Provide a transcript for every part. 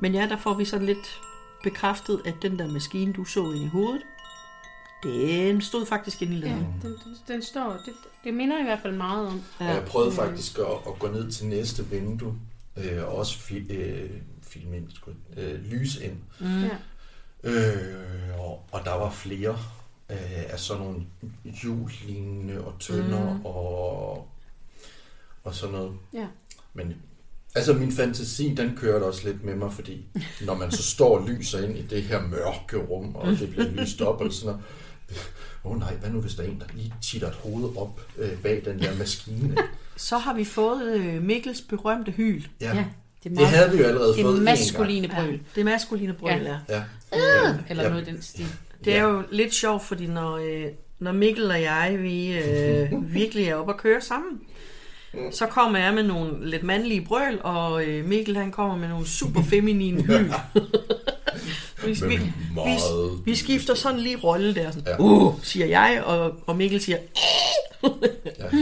Men ja, der får vi sådan lidt bekræftet, at den der maskine, du så ind i hovedet, den stod faktisk inde i Ja, laden. den, den, den står, det, det minder i hvert fald meget om. Ja. Jeg prøvede faktisk at, at gå ned til næste vindue, øh, og også fi, øh, filme ind, sgu, øh, lys ind. Mm. Ja. Øh, og, og der var flere øh, af sådan nogle hjullignende og tønder Mm. og, og sådan noget. Ja. Men altså min fantasi, den kørte også lidt med mig, fordi når man så står og lyser ind i det her mørke rum, og det bliver lyst op og sådan noget, åh oh nej, hvad nu hvis der er en, der lige titter et hoved op øh, bag den der maskine? Så har vi fået øh, Mikkels berømte hyl. Ja. Ja, det Det havde vi jo allerede det fået en gang. maskuline brøl. Ja, det er maskuline brøl, ja. Ja. Ja. Eller Ja. noget i den stil. Det er jo lidt sjovt, fordi når, øh, når Mikkel og jeg, vi øh, virkelig er oppe at køre sammen, så kommer jeg med nogle lidt mandlige brøl, og øh, Mikkel han kommer med nogle super feminine hyl. vi, vi, vi, vi skifter sådan lige rolle der. Sådan, Ja. Uh, siger jeg, og, og Mikkel siger... Ja.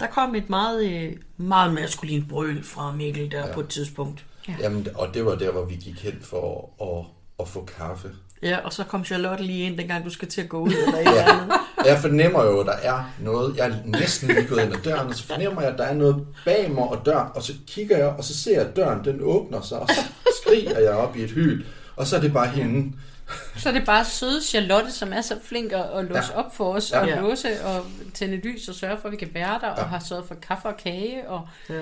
Der kom et meget, øh, meget maskulint brøl fra Mikkel der ja. på et tidspunkt. Ja. Jamen, og det var der, hvor vi gik hen for at, at få kaffe. Ja, og så kom Charlotte lige ind, dengang du skal til at gå ud eller et eller andet. Jeg fornemmer jo, at der er noget. Jeg er næsten lige gået ind ad døren, og så fornemmer jeg, at der er noget bag mig og døren. Og så kigger jeg, og så ser jeg, at døren den åbner sig, og så skriger jeg op i et hyl. Og så er det bare hende. Så er det bare søde Charlotte, som er så flink at, låse Ja. op for os, Ja. og Ja. låse og tænde lys og sørge for, at vi kan være der, og har sørget for kaffe og kage, og, ja.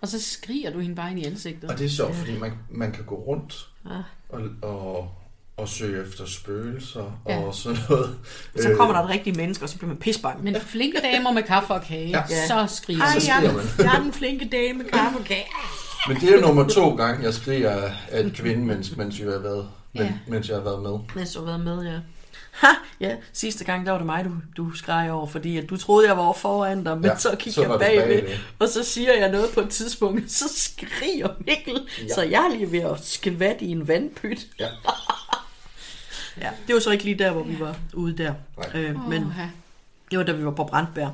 og så skriger du hende bare ind i ansigtet. Og det er sjovt, fordi man, man kan gå rundt Ja. og, og, og søge efter spøgelser Ja. og sådan noget. Så kommer der et rigtigt menneske, og så bliver man pisbange. Men flinke damer med kaffe og kage, Ja. så skriger Ej, jeg, skriger er, man. den- jeg er den flinke dame med kaffe og kage. Men det er jo nummer to gang, jeg skriger af et kvindemenneske, mens, jeg har været, men, Ja. mens jeg har været med. Mens du har været med, ja. Ha, ja, sidste gang, der var det mig, du, du skreg over, fordi at du troede, jeg var over foran dig, men Ja, så så kigger var jeg bagved, bagved. og så siger jeg noget på et tidspunkt, så skriger Mikkel, ja. så jeg er lige ved at skvatte i en vandpyt. Ja. ja, det var så ikke lige der, hvor vi var ude der. Nej. Øh, men det var da vi var på Brandbær.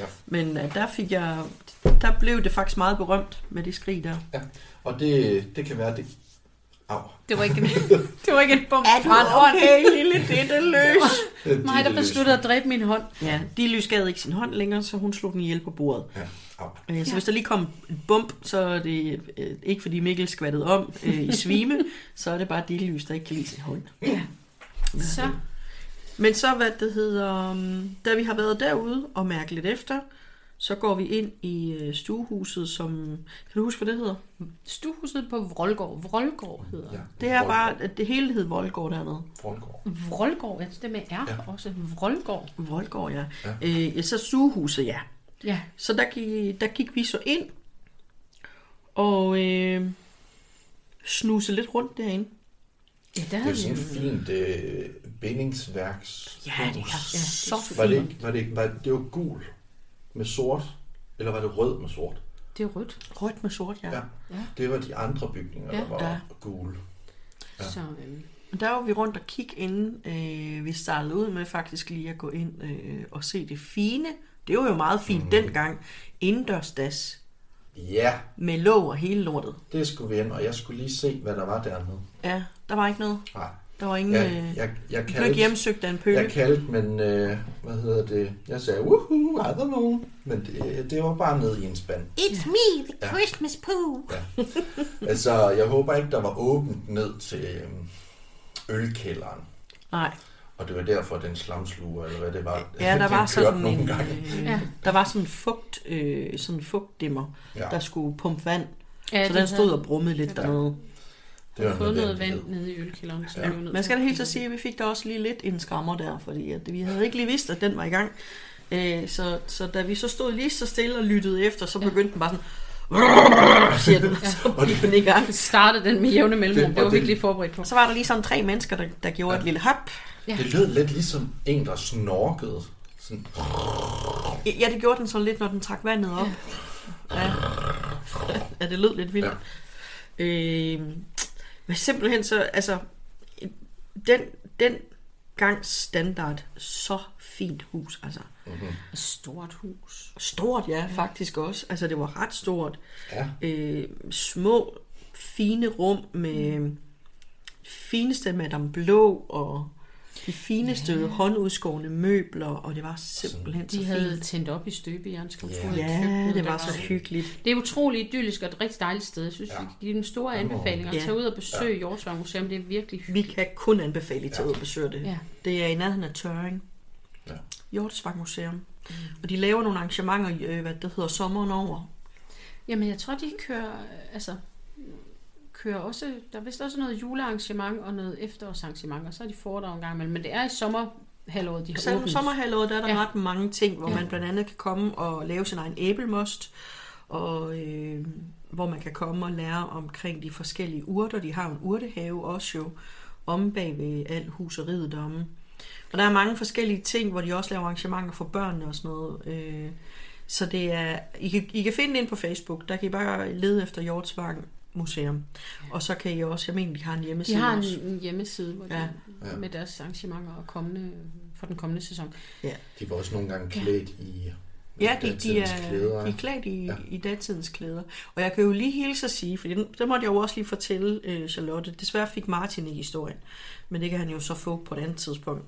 Ja. Men uh, der fik jeg, der blev det faktisk meget berømt med det skrig der. Ja. Og det, det kan være, det... Au. Det var ikke en, det var ikke en bump Er du fra en hånd. okay, lille det løs? Mig, der besluttede at dræbe min hånd. Ja, de lys gad ikke sin hånd længere, så hun slog den ihjel på bordet. Ja, au. Øh, Så hvis der lige kom et bump, så er det øh, ikke fordi Mikkel skvattede om øh, i svime, så er det bare det lys, der ikke kan lide sin hånd. Ja. Så, Men så, hvad det hedder, um, da vi har været derude og mærket lidt efter, så går vi ind i øh, stuehuset, som, kan du huske, hvad det hedder? stuehuset på Vrolgård. Vrolgård hedder Ja. det. Er bare, at det hele hed Voldgård dernede. Frondgård. Vrolgård, ja, det med R Ja. ja. også. Vrolgård. Voldgård, ja. Ja. ja. Øh, så stuehuset, ja. Ja. Så der gik, der gik vi så ind, og øh, snuse lidt rundt derinde. Ja, der Det er sådan et fint øh, bindingsværks. Ja, det er Ja, så Var det fint. ikke, var det ikke, var det var gul med sort, eller var det rød med sort? Det er rødt. Rødt med sort, ja. Ja. ja. Det var de andre bygninger, Ja. der var Ja. gule. Ja. Så, Og Der var vi rundt og kigge inden øh, vi startede ud med faktisk lige at gå ind øh, og se det fine. Det var jo meget fint mm. dengang. Indendørsdas Ja, med låg og hele lortet. det skulle vi ind, og jeg skulle lige se, hvad der var dernede. Ja, der var ikke noget. Nej, Der var ingen... jeg, øh, jeg, jeg, jeg du ikke kaldte, hjemsøgt af en pøle. jeg kaldte, men øh, hvad hedder det? Jeg sagde, woohoo, I don't know. Men det, det var bare nede i en spand. It's me, the Ja. Christmas poo. Altså, jeg håber ikke, der var åbent ned til øhm, ølkælderen. Nej, Og det var derfor, den slamsluger, eller hvad det var, ja, der var sådan nogle en, gange. øh, Ja. der var sådan en fugt, øh, sådan en fugtdimmer, Ja. der skulle pumpe vand. ja, så de den stod havde og brummede lidt dernede. Det var fået noget vand nede i ølkælderen. Så Ja. ja. Man skal da helt så sige, at vi fik da også lige lidt en skrammer der, fordi at vi havde ikke lige vidst, at den var i gang. Øh, så, så da vi så stod lige så stille og lyttede efter, så begyndte den bare sådan... siger den, så gik den i gang. startede den med jævne mellemrum. Det- Det var vi ikke lige forberedt på. Så var der lige sådan tre mennesker, der, der gjorde ja. et lille hop. Det lød lidt ligesom en, der snorkede. Sådan, Ja, det gjorde den så lidt, når den trak vandet op. Ja, ja det lød lidt vildt. Ja. Øh, men simpelthen så, altså, den, den gang standard, så fint hus, altså. Et stort hus. Stort, ja, faktisk også. Altså, det var ret stort. ja, øh, små, fine rum med fineste Madame Blå og de fineste ja. håndudskårne møbler, og det var simpelthen så De havde fint. tændt op i støbejernskomfuret. Ja. i Ja, køkkenet, det var så hyggeligt. Det er utroligt idyllisk og et rigtig dejligt sted. Jeg synes, Ja. vi giver den store Ja. anbefaling at Ja. tage ud og besøge ja. Jordsvang Museum. Det er virkelig Vi hyggeligt. kan kun anbefale jer til Ja. at besøge det. Ja. Det er i nærheden af Tøring. Ja. Hjortesvang Museum. Mm. Og de laver nogle arrangementer, øh, hvad det hedder, sommeren over. Jamen, jeg tror, de kører, altså, kører også, der er vist også noget julearrangement og noget efterårsarrangement, og så er de foredrag en gang imellem. Men det er i sommerhalvåret, de har Så i åbent. sommerhalvåret der er der ja. Ret mange ting, hvor ja. Man blandt andet kan komme og lave sin egen æblemost, og øh, hvor man kan komme og lære omkring de forskellige urter. De har en urtehave også jo, om bag ved alt huseriet deromme. Og der er mange forskellige ting, hvor de også laver arrangementer for børnene og sådan noget. Øh, så det er, I kan, I kan finde det ind på Facebook, der kan I bare lede efter Hjortsvang Museum. Og så kan I også, jeg mener, de har en De hjemmeside har også. en, en hjemmeside hvor de, Ja. ja. med deres arrangementer og kommende, for den kommende sæson. de var også nogle gange klædt i Ja, de, de, datidens er, klæder. de er klædt i, ja. Ja. i datidens klæder. Og jeg kan jo lige hilse at sige, for det måtte jeg jo også lige fortælle øh, Charlotte. Desværre fik Martin ikke historien, men det kan han jo så få på et andet tidspunkt.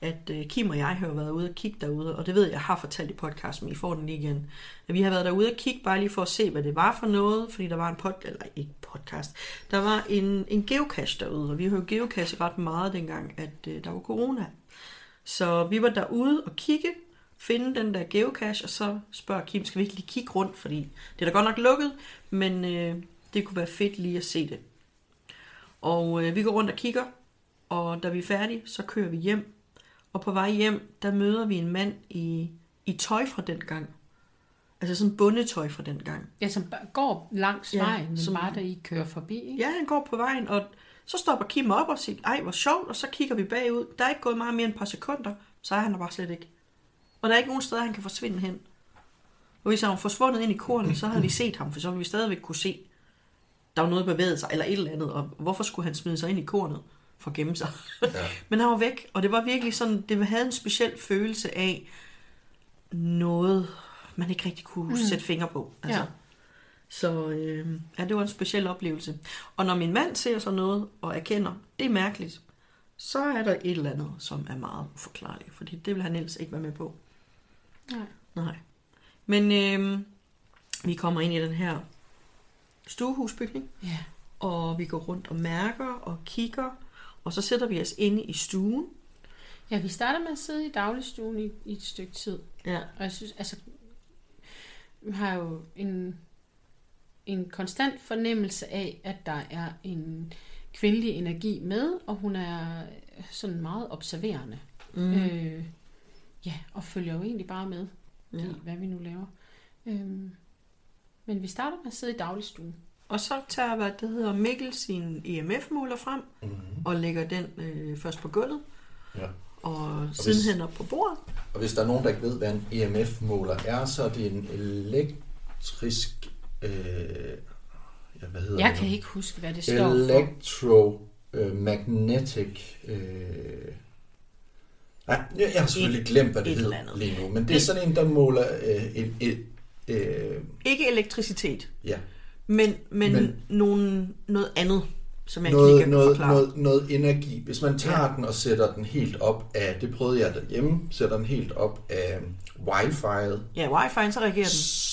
At øh, Kim og jeg har jo været ude og kigge derude, og det ved jeg, jeg har fortalt i podcasten, men I får den lige igen. At vi har været derude og kigge bare lige for at se, hvad det var for noget, fordi der var en pod, eller ikke podcast, der var en, en geocache derude, og vi har geocache ret meget dengang, at øh, der var corona. Så vi var derude og kigge, finde den der geocache, og så spørger Kim, skal vi ikke lige kigge rundt, fordi det er da godt nok lukket, men øh, det kunne være fedt lige at se det. Og øh, vi går rundt og kigger, og da vi er færdige, så kører vi hjem. Og på vej hjem, der møder vi en mand i, i tøj fra den gang. Altså sådan bundetøj fra den gang. Ja, som går langs Ja, vejen, men som- bare da I kører forbi. Ikke? Ja, han går på vejen, og så stopper Kim op og siger, ej, hvor sjovt, og så kigger vi bagud. Der er ikke gået meget mere end et par sekunder, så er han der bare slet ikke. Og der er ikke nogen steder, han kan forsvinde hen. Og hvis han var forsvundet ind i kornet, så havde vi set ham, for så ville vi stadigvæk kunne se, der var noget bevæget sig, eller et eller andet, og hvorfor skulle han smide sig ind i kornet for at gemme sig? Ja. Men han var væk, og det var virkelig sådan, det havde en speciel følelse af noget, man ikke rigtig kunne mm. sætte fingre på. Altså. Ja. Så øh, ja, det var en speciel oplevelse. Og når min mand ser sådan noget og erkender, det er mærkeligt, så er der et eller andet, som er meget uforklarligt, fordi det vil han ellers ikke være med på. Nej. Nej. Men øh, vi kommer ind i den her stuehusbygning, Ja. og vi går rundt og mærker og kigger, og så sætter vi os inde i stuen. ja, vi starter med at sidde i dagligstuen i, i et stykke tid. Ja. Og jeg synes, altså, vi har jo en, en konstant fornemmelse af, at der er en kvindelig energi med, og hun er sådan meget observerende. Mm. Øh, ja, og følger jo egentlig bare med i, Ja. hvad vi nu laver. Øhm, Men vi starter med at sidde i dagligstuen. Og så tager, hvad det hedder, Mikkel sin EMF-måler frem, Mhm. og lægger den øh, først på gulvet, Ja. og sidenhen op på bordet. Og hvis der er nogen, der ikke ved, hvad en EMF-måler er, så er det en elektrisk... Øh, ja, hvad hedder Jeg det kan ikke huske, hvad det står for. Electromagnetic... Øh... Nej, jeg jeg har selvfølgelig Et- glemt, hvad det hedder andet. lige nu. Men det er sådan en, der måler... Øh, et, et, øh, Ikke elektricitet, ja, men, men, Men- nogen, noget andet, som jeg ikke lige noget, kan noget, forklare. noget, noget energi. Hvis man tager Ja. den og sætter den helt op af... Det prøvede jeg derhjemme. Sætter den helt op af wifi'et. Ja, wifi'en, så reagerer den.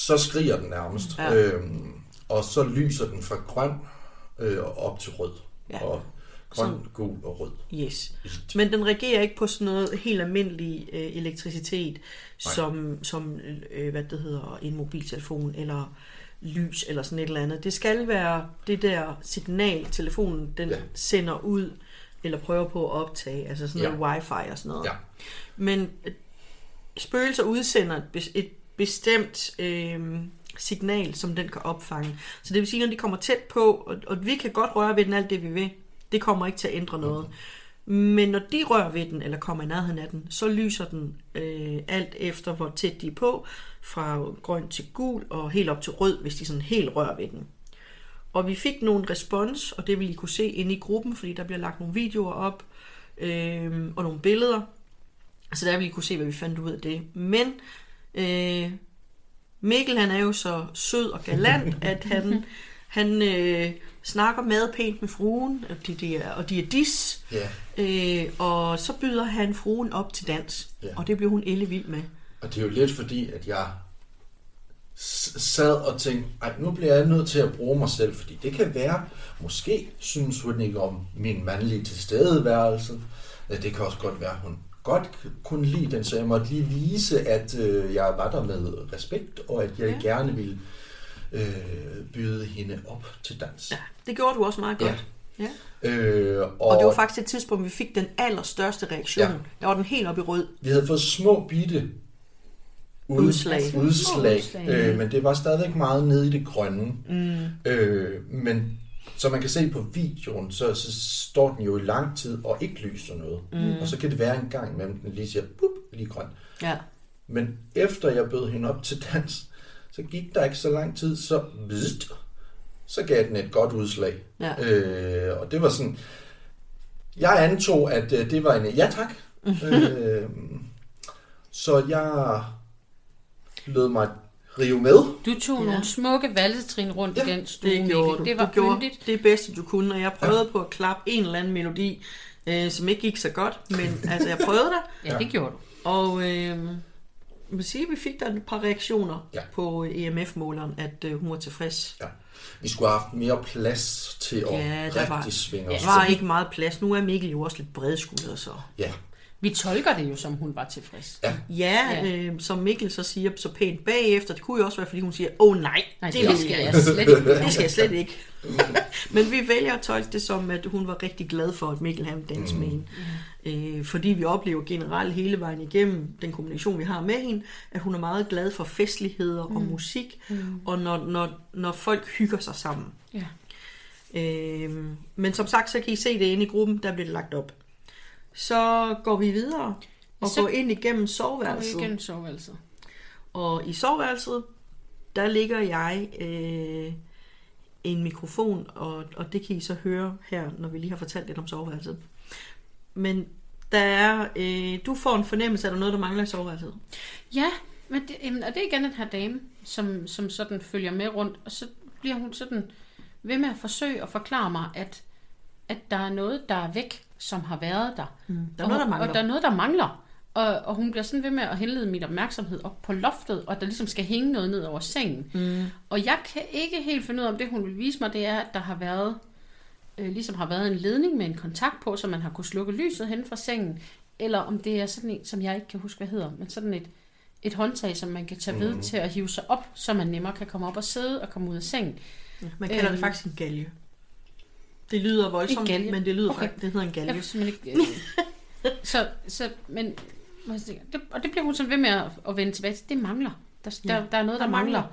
så skriger den nærmest. Ja. Øhm, og så lyser den fra grøn øh, op til rød. Ja. Og grøn, Sådan. gul og rød. Yes. Men den reagerer ikke på sådan noget helt almindelig øh, elektricitet, Nej. som, som øh, hvad det hedder, en mobiltelefon eller lys eller sådan et eller andet. Det skal være det der signal, telefonen den ja. Sender ud, eller prøver på at optage, altså sådan Ja. noget wifi og sådan noget. Ja. Men øh, spøgelser udsender et, bes- et bestemt øh, signal, som den kan opfange. Så det vil sige, når de kommer tæt på, og, og vi kan godt røre ved den alt det, vi vil, det kommer ikke til at ændre noget. Men når de rører ved den, eller kommer i nærheden af den, så lyser den øh, alt efter, hvor tæt de er på, fra grøn til gul, og helt op til rød, hvis de sådan helt rører ved den. Og vi fik nogle respons, og det vil I kunne se inde i gruppen, fordi der bliver lagt nogle videoer op, øh, og nogle billeder. Så der vil I kunne se, hvad vi fandt ud af det. Men øh, Mikkel, han er jo så sød og galant, at han, han øh, snakker meget pænt med fruen, og de, de er, og de er dis. Ja. Øh, og så byder han fruen op til dans, Ja. og det bliver hun ellevild med. Og det er jo lidt fordi, at jeg sad og tænkte, ej, nu bliver jeg nødt til at bruge mig selv, fordi det kan være, måske synes hun ikke om min mandlige tilstedeværelse. Ja, Det kan også godt være, hun godt kunne lide den, så jeg måtte lige vise, at øh, jeg var der med respekt, og at jeg Ja. ja. gerne ville øh, byde hende op til dans. Ja, det gjorde du også meget Ja. godt. Ja. Øh, og, Og det var faktisk et tidspunkt, vi fik den allerstørste reaktion. Ja. Ja. Der var den helt op i rød. Vi havde fået små bitte ud, Udslag. udslag, udslag øh, men det var stadigvæk meget nede i det grønne. Mm. Øh, men som man kan se på videoen, så, så står den jo i lang tid og ikke lyser noget. Mm. Og så kan det være en gang imellem, den lige siger, bup, lige grøn. Ja. Men efter jeg bød hende op til dans, så gik der ikke så lang tid, så bzzt, så gav den et godt udslag. Ja. Øh, og det var sådan, jeg antog, at øh, det var en ja tak. øh, så jeg lød mig rive med. Du tog Ja. ja. nogle smukke valsetrin rundt ja, i den stue, Det gjorde du. Det var du gjorde yndigt. det bedste, du kunne, og jeg prøvede på at klappe en eller anden melodi, øh, som ikke gik så godt, men altså, jeg prøvede det, Ja, det gjorde du. og øh, jeg vil sige, at vi fik der et par reaktioner Ja. på EMF-måleren, at øh, hun var tilfreds. Ja. Vi skulle have haft mere plads til at Ja, ja, der var- rigtig svinge os. Der var ikke meget plads. Nu er Mikkel jo også lidt bredskuldret, så... Ja, Vi tolker det jo, som hun var tilfreds. ja. Ja, Ja. øh, som Mikkel så siger så pænt bagefter, det kunne jo også være, fordi hun siger, åh oh, nej, Nej, det, det, skal jeg slet ikke. Det skal jeg slet ikke. Men vi vælger at tolke det som, at hun var rigtig glad for, at Mikkel han dansede med hende. Øh, fordi vi oplever generelt hele vejen igennem den kommunikation, vi har med hende, at hun er meget glad for festligheder og musik, og når, når, når folk hygger sig sammen. Ja. Øh, men som sagt, så kan I se det inde i gruppen, der bliver det lagt op. Så går vi videre og Så går ind igennem Går soveværelset. igennem soveværelset. Og i soveværelset, der ligger jeg øh, en mikrofon, og, og det kan I så høre her, når vi lige har fortalt lidt om soveværelset. Men der er, øh, du får en fornemmelse af, at der er noget, der mangler i soveværelset. Ja, men det, jamen, og det er igen den her dame, som, som sådan følger med rundt, og så bliver hun sådan ved med at forsøge at forklare mig, at, at der er noget, der er væk, som har været der. Mm, der er noget, der mangler. Og der er noget, der mangler. Og, og hun bliver sådan ved med at henlede min opmærksomhed op på loftet, og der ligesom skal hænge noget ned over sengen. Mm. Og jeg kan ikke helt finde ud af, om det, hun vil vise mig, det er, at der har været, øh, ligesom har været en ledning med en kontakt på, så man har kunne slukke lyset hen fra sengen, eller om det er sådan en, som jeg ikke kan huske, hvad hedder, men sådan et, et håndtag, som man kan tage ved til at hive sig op, så man nemmere kan komme op og sidde og komme ud af sengen. Man kalder Øhm. det faktisk en galge. Det lyder voldsomt, En galge? men det lyder Okay. faktisk, det hedder en Jeg galge. kan simpelthen ikke... Øh, så, så, men... jeg Det, og det bliver hun sådan ved med at, at vende tilbage til. Det mangler. Der, der, Ja, der er noget, der, der mangler.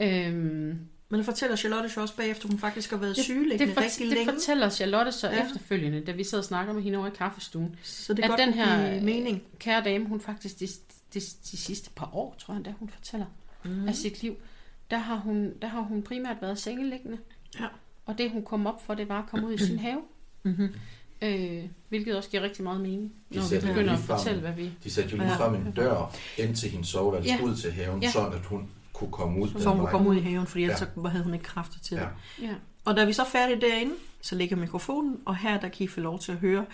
mangler. Øhm, Men det fortæller Charlotte så også bagefter, hun faktisk har været det, sygeliggende det, for, rigtig det længe. fortæller Charlotte så Ja. ja. efterfølgende, da vi sad og snakker med hende over i kaffestuen. Så det at godt den her mening. kære dame, hun faktisk de, de, de sidste par år, tror jeg, da hun fortæller mm. af sit liv, der har, hun, der har hun primært været sengeliggende. Ja. Og det hun kom op for, det var at komme ud i sin have. Mhm. Øh, hvilket også giver rigtig meget mening, De når vi begynder at fortælle, hvad vi... De satte jo lige frem en dør ind til hendes soveværelse, Ja. ud til haven, Ja. sådan at hun kunne komme ud Så hun kunne komme ud i haven, fordi ellers Ja. så havde hun ikke kræfter til det. Ja. Ja. Og da vi så er færdige derinde, så ligger mikrofonen, og her der kan I få lov til at høre,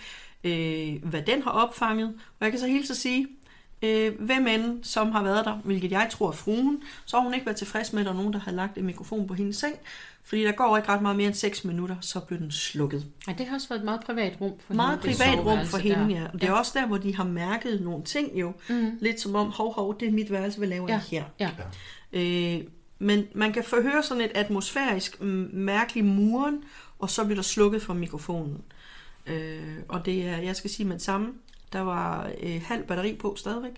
øh, hvad den har opfanget. Og jeg kan så hilse at sige, øh, hvem end som har været der, hvilket jeg tror er fruen, så har hun ikke været tilfreds med, at der er nogen, der har lagt en mikrofon på hendes seng. Fordi der går ikke ret meget mere end 6 minutter, så blev den slukket. Ej, det har også været et meget privat rum for Meget hende. det privat rum soveværelse for hende, der. ja. Og det er også der, hvor de har mærket nogle ting jo. Mhm. Lidt som om, hov, hov, det er mit værelse, hvad laver Ja. jeg her? Ja. Øh, men man kan forhøre sådan et atmosfærisk mm, mærkelig muren, og så bliver der slukket for mikrofonen. Øh, og det er, jeg skal sige med det samme, der var øh, halv batteri på stadigvæk.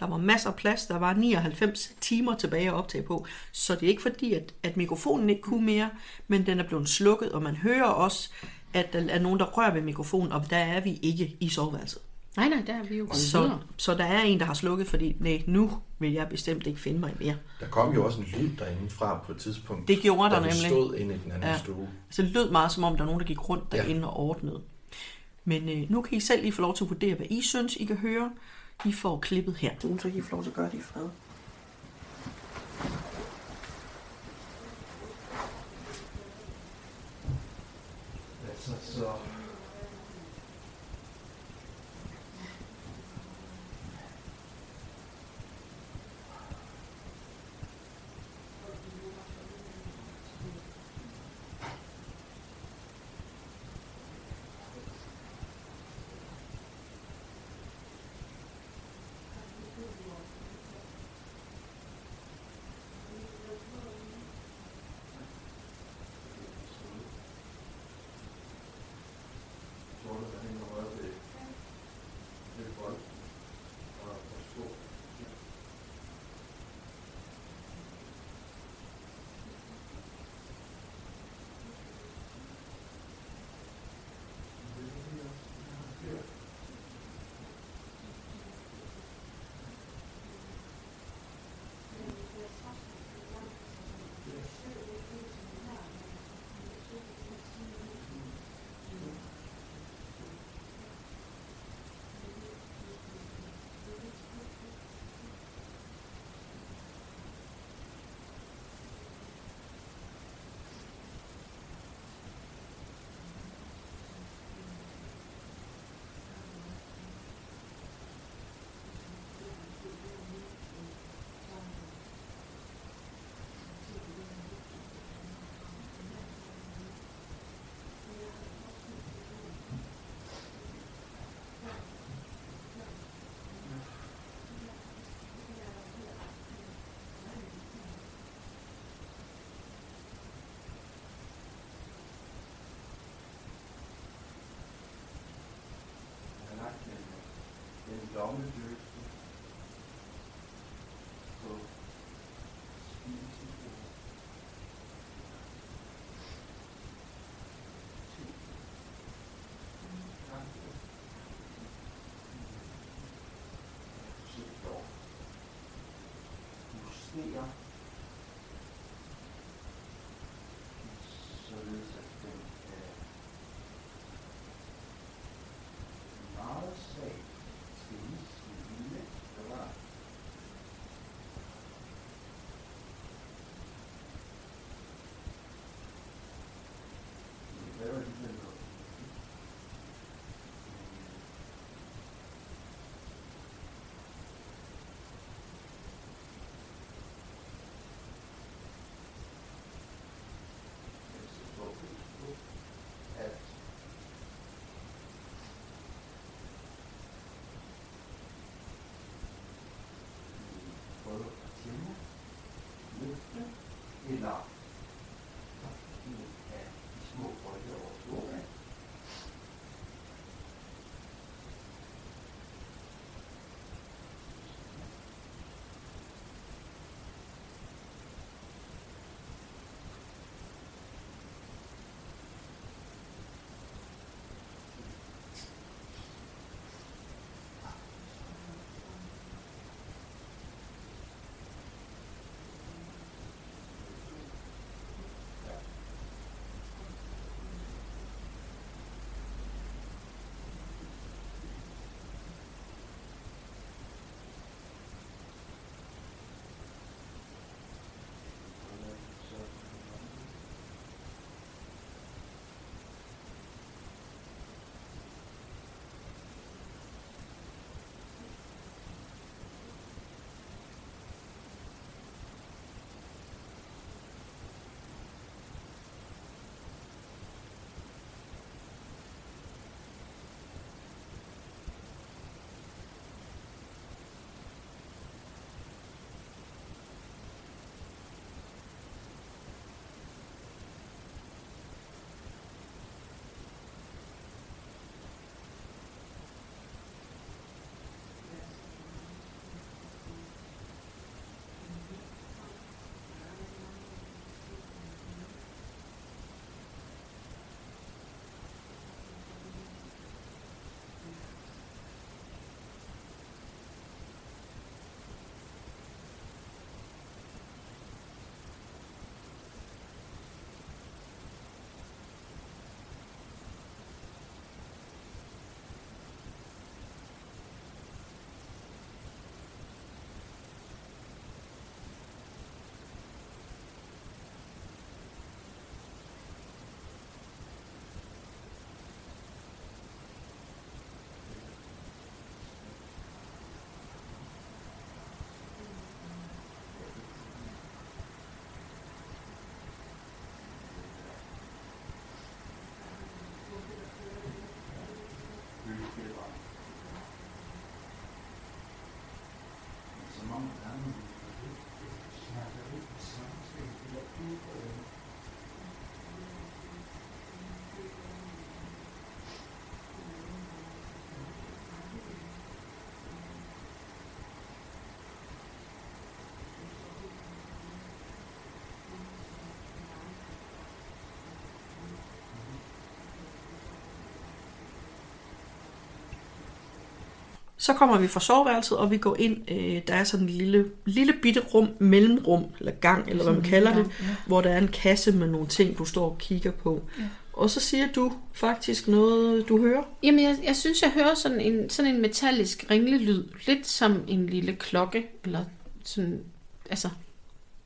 Der var masser af plads. Der var 99 timer tilbage at optage på. Så det er ikke fordi, at, at mikrofonen ikke kunne mere, men den er blevet slukket, og man hører også, at der er nogen, der rører ved mikrofonen, og der er vi ikke i soveværelset. Nej, nej, der er vi jo Så, så der er en, der har slukket, fordi nej, nu vil jeg bestemt ikke finde mig mere. Der kom jo også en lyd derinde fra på et tidspunkt. Det gjorde der vi nemlig. stod inde i den anden Ja. stue. Så det lød meget som om, der er nogen, der gik rundt Ja. derinde og ordnede. Men øh, nu kan I selv lige få lov til at vurdere, hvad I synes, I kan høre. I får klippet her. Så kan I få lov til at gøre det i fred. En lommelygte på spisebordet. Justere Så kommer vi fra soveværelset, og vi går ind. Øh, der er sådan en lille, lille bitte rum, mellemrum, eller gang, eller hvad man kalder det, hvor der er en kasse med nogle ting, du står og kigger på. Og så siger du faktisk noget, du hører. Jamen, jeg, jeg synes, jeg hører sådan en, sådan en metallisk ringlelyd. Lidt som en lille klokke, eller sådan, altså,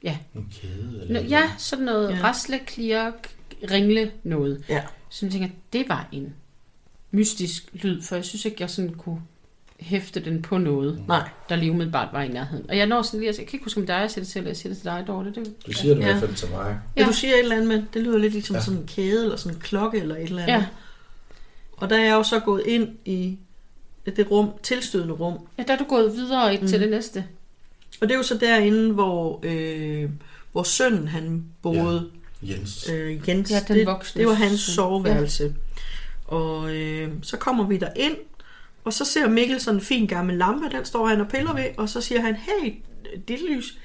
ja. En kæde Nå, eller ja, sådan noget Ja. ja. rasle, klirk, ringle noget. Ja. Så jeg tænker, det var en mystisk lyd, for jeg synes ikke, jeg sådan kunne hæfte den på noget, Nej. der lige umiddelbart var i nærheden. Og jeg når sådan lige jeg kan ikke huske, om det er dig, jeg siger det til, eller jeg siger det til dig, Dorte. Det, Du siger det i Ja. hvert fald til mig. Ja. Ja. du siger et eller andet med, det lyder lidt ligesom Ja. ja. sådan en kæde, eller sådan en klokke, eller et eller andet. ja. Og der er jeg jo så gået ind i det rum, tilstødende rum. ja, der er du gået videre mm. til det næste. Og det er jo så derinde, hvor, øh, hvor sønnen han boede. Jens. Øh, Jens, Ja, den det, det var hans søn. soveværelse. Ja. Og øh, så kommer vi der ind, og så ser Mikkel sådan en fin gammel lampe, den står han og piller ved, og så siger han, hey, det lys,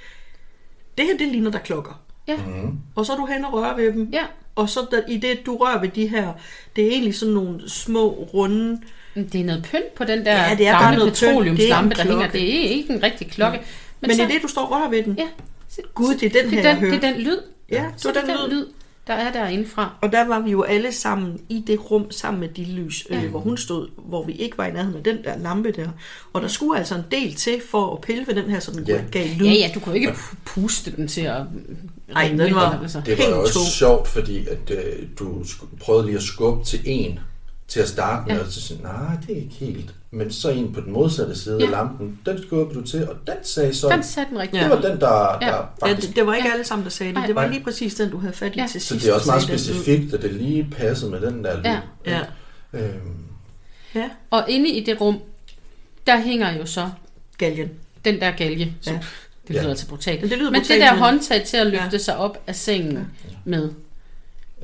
det her, det ligner der klokker. Ja. Mm. Og så er du hen og rører ved dem, Ja, og så der, i det, du rører ved de her, det er egentlig sådan nogle små, runde, det er noget pynt på den der Ja, det er bare gamle. Det er en petroleumslampe, der hænger. Det er ikke en rigtig klokke. Men, men så, i det, du står og rører ved den, Ja, Gud, det er den det her, er jeg den, det er den lyd. ja, Så det det er den lyd. Der er derinde fra. Og der var vi jo alle sammen i det rum sammen med de lys, øh, Ja. hvor hun stod, hvor vi ikke var i nærheden af den der lampe der. Og der skulle altså en del til for at pille ved den her, så den Ja. gav lyd. Ja, ja, du kunne ikke pu- puste den til at Ej, den var- altså. Det var jo Helt også tung. sjovt, fordi at, øh, du prøvede lige at skubbe til en til at starte med, Ja. og så sagde nej, det er ikke helt. Men så en på den modsatte side Ja. af lampen, den skubbede du til, og den sagde så, Den satte den rigtigt. det var den, der, Ja. der Ja, faktisk... det, det var ikke Ja. alle sammen, der sagde det. Nej. Det var Nej. lige præcis den, du havde fat i Ja. til Så sidst. det er også meget sagde specifikt, at det lige passede med den der lyd. Ja. Ja. Øhm, ja, Og inde i det rum, der hænger jo så galgen. den der galge, som Ja. det Ja. lyder altså brutalt. Men det lyder Men brutalt, det der men- håndtag til at løfte Ja. sig op af sengen med,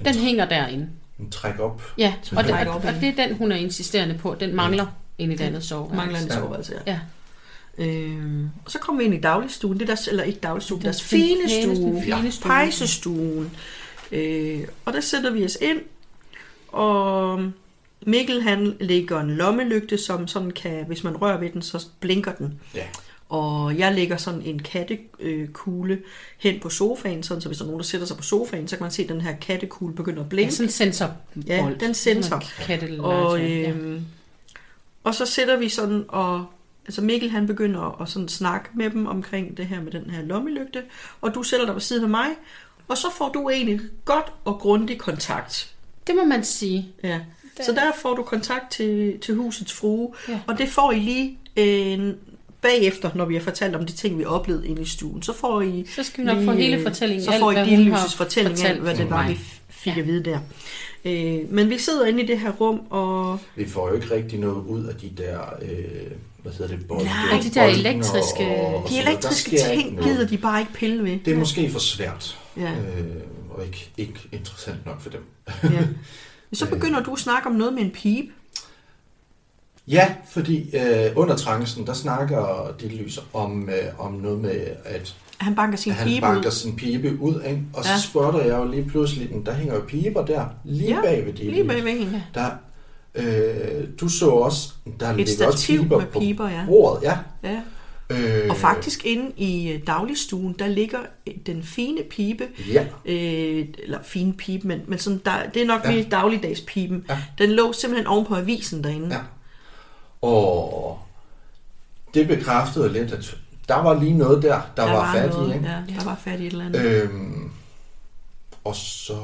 den hænger derinde. En træk op. Ja, og det, og, og det er den, hun er insisterende på. Den mangler inde i det andet soveværelse. Mangler en Ja. soveværelse, ja. Ja. Øhm, og så kommer vi ind i dagligstuen, det er deres, eller ikke dagligstuen, Den deres fine, stue, fine ja, stue. pejsestuen. Øh, og der sætter vi os ind, og Mikkel han lægger en lommelygte, som sådan kan, hvis man rører ved den, så blinker den. Ja. Og jeg lægger sådan en kattekugle hen på sofaen, sådan, så hvis der er nogen, der sætter sig på sofaen, så kan man se, at den her kattekugle begynder at Ja, blinke. sådan en sensor. Ja, den sensor. Og, øh, øhm, og så sætter vi sådan, og altså Mikkel han begynder at sådan snakke med dem omkring det her med den her lommelygte, og du sætter dig ved siden af mig, og så får du egentlig godt og grundig kontakt. det må man sige. Ja. Så der får du kontakt til, til husets frue, Ja. og det får I lige en bagefter, når vi har fortalt om de ting, vi oplevede inde i stuen. Så får I Så skal vi nok lige, få hele fortællingen. Så får I hvad din hun har lysets fortælling af, hvad det var, vi fik at vide der. Øh, men vi sidder inde i det her rum, og Vi får jo ikke rigtig noget ud af de der, øh, hvad hedder det, bolde, Nej, de der elektriske- og, og de elektriske ting gider de bare ikke pille ved. Det er måske for svært, Ja. øh, og ikke, ikke interessant nok for dem. Ja. Så begynder du at snakke om noget med en pipe. Ja, fordi øh, under trancen, der snakker de lyser om, øh, om noget med, at Han banker sin han pipe banker ud. sin pibe ud, ikke? og så Ja. spotter jeg jo lige pludselig, den, der hænger jo piber der, lige Ja, bag ved de Lige bag ved hende. Der, øh, du så også, der ligger også piber med på piber, ja. bordet. Ja. Ja. Øh, Og faktisk inde i øh, dagligstuen, der ligger øh, den fine pipe, Ja, øh, eller fine pipe, men, men sådan, der, det er nok Ja. mere dagligdagspipen. Ja. Den lå simpelthen oven på avisen derinde. ja. Og det bekræftede lidt, at der var lige noget der, der, der var, fat i. Ikke? Ja, der var fat i et eller andet. Øhm, og så...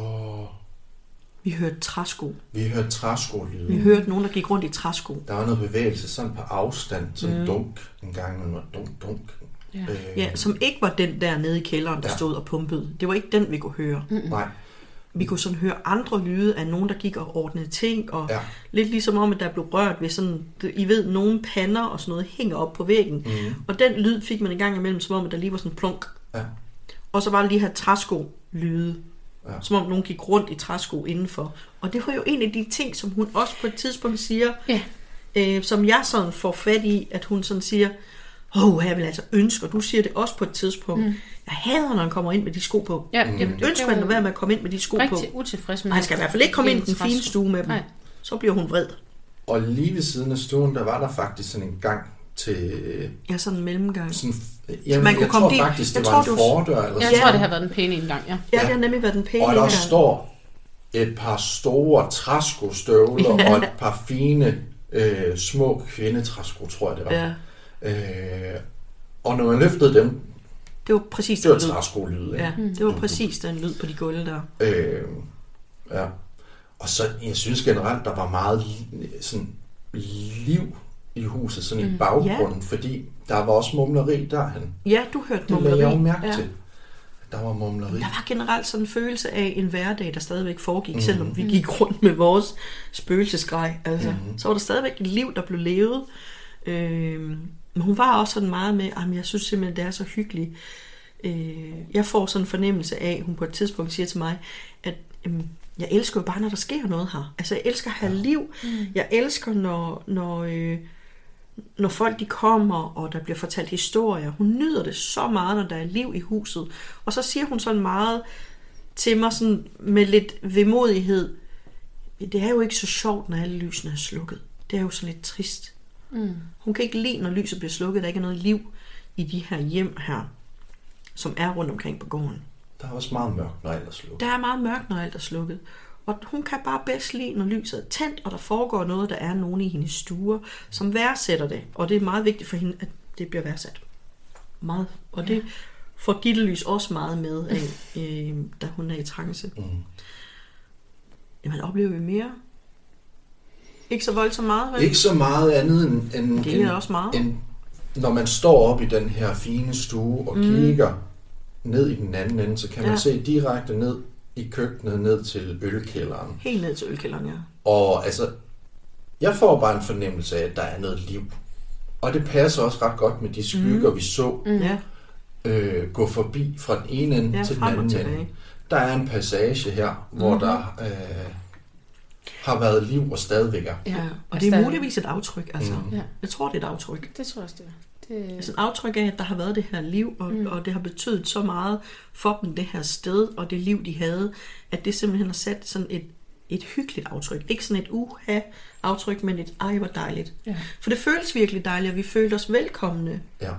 Vi hørte træsko. Vi hørte træskolyde. Vi hørte nogen, der gik rundt i træsko. Der var noget bevægelse sådan på afstand, sådan Mm. dunk en gang, men var dunk, dunk. Ja. Øh, Ja, som ikke var den der nede i kælderen, der Ja. stod og pumpede. Det var ikke den, vi kunne høre. Nej, Vi kunne sådan høre andre lyde af nogen, der gik og ordnede ting, og Ja. lidt ligesom om, at der blev rørt ved sådan, I ved, nogle pander og sådan noget hænger op på væggen. Mhm. Og den lyd fik man en gang imellem, som om, at der lige var sådan en plunk. ja. Og så var der de her træsko-lyde, Ja. som om nogen gik rundt i træsko indenfor. Og det var jo en af de ting, som hun også på et tidspunkt siger, Ja. øh, som jeg sådan får fat i, at hun sådan siger, åh, oh, jeg vil altså ønske, og du siger det også på et tidspunkt, mm. Jeg hader, når han kommer ind med de sko på. Ja, Mm. det, Jeg ønsker, at han være med at komme ind med de sko på. rigtig utilfreds med Og han skal i hvert fald ikke komme ind i den fine stue med dem. Nej. Så bliver hun vred. Og lige ved siden af stuen, der var der faktisk sådan en gang, til Ja, sådan en mellemgang. sådan... Jamen, man kunne jeg komme tror dit- faktisk, det jeg var tror, en fordør eller Jeg sådan tror, det har været en pæn indgang, ja. Ja, det har nemlig været den pæne Og der indgang. står et par store træskostøvler Ja. og et par fine øh, små kvindetræsko, tror jeg det var. Ja, Øh, og når man løftede dem, det var præcis det var den lyd. træskolyd. ikke? Ja, det var præcis den lyd på de gulve der. Øh, ja. Og så, jeg synes generelt, der var meget sådan, liv i huset, sådan i baggrunden, fordi der var også mumleri derhen. Ja, du hørte Det lagde jeg jo mærke ja. til. Der var mumleri. Der var generelt sådan en følelse af en hverdag, der stadigvæk foregik, mm. selvom vi gik rundt med vores spøgelsesgrej. Altså, mm. Så var der stadigvæk et liv, der blev levet. Øh, men hun var også sådan meget med, at jeg synes simpelthen, det er så hyggeligt. Øh, jeg får sådan en fornemmelse af, hun på et tidspunkt siger til mig, at jeg elsker jo bare, når der sker noget her. Altså, jeg elsker at have liv. Mm. Jeg elsker, når, når, øh, når folk de kommer, og der bliver fortalt historier. Hun nyder det så meget, når der er liv i huset. Og så siger hun sådan meget til mig sådan med lidt vemodighed, det er jo ikke så sjovt, når alle lysene er slukket. Det er jo sådan lidt trist. Mm. Hun kan ikke lide, når lyset bliver slukket. Der ikke er noget liv i de her hjem her, som er rundt omkring på gården. Der er også meget mørkt, når alt er slukket. Der er meget mørkt, når alt er slukket. Og hun kan bare bedst lide, når lyset er tændt, og der foregår noget, der er nogen i hendes stuer, som værdsætter det. Og det er meget vigtigt for hende, at det bliver værdsat. Meget. Og det får Gitte Lys også meget med af, øh, da hun er i trance. Mm. Jamen, oplever vi mere? Ikke så voldsomt meget, vel? Ikke så meget andet end, end, Det er end, også meget. end når man står op i den her fine stue og mm. kigger ned i den anden ende, så kan man Ja. se direkte ned i køkkenet, ned til ølkælderen. Helt ned til ølkælderen, ja. Og altså, jeg får bare en fornemmelse af, at der er noget liv. Og det passer også ret godt med de skygger, mm. vi så Mm. Ja, øh, gå forbi fra den ene ende ja til den anden ende. Der er en passage her, hvor mm-hmm. der øh, har været liv og stadigvæk er. Ja, og det er muligvis et aftryk, altså. Mm. Ja. Jeg tror, det er et aftryk. Det tror jeg også, det er. Det, Altså et aftryk af, at der har været det her liv, og, mm. og det har betydet så meget for dem, det her sted, og det liv, de havde, at det simpelthen har sat sådan et, et hyggeligt aftryk. Ikke sådan et uha-aftryk, men et ej, hvor dejligt. Ja. For det føles virkelig dejligt, og vi følte os velkomne. Ja.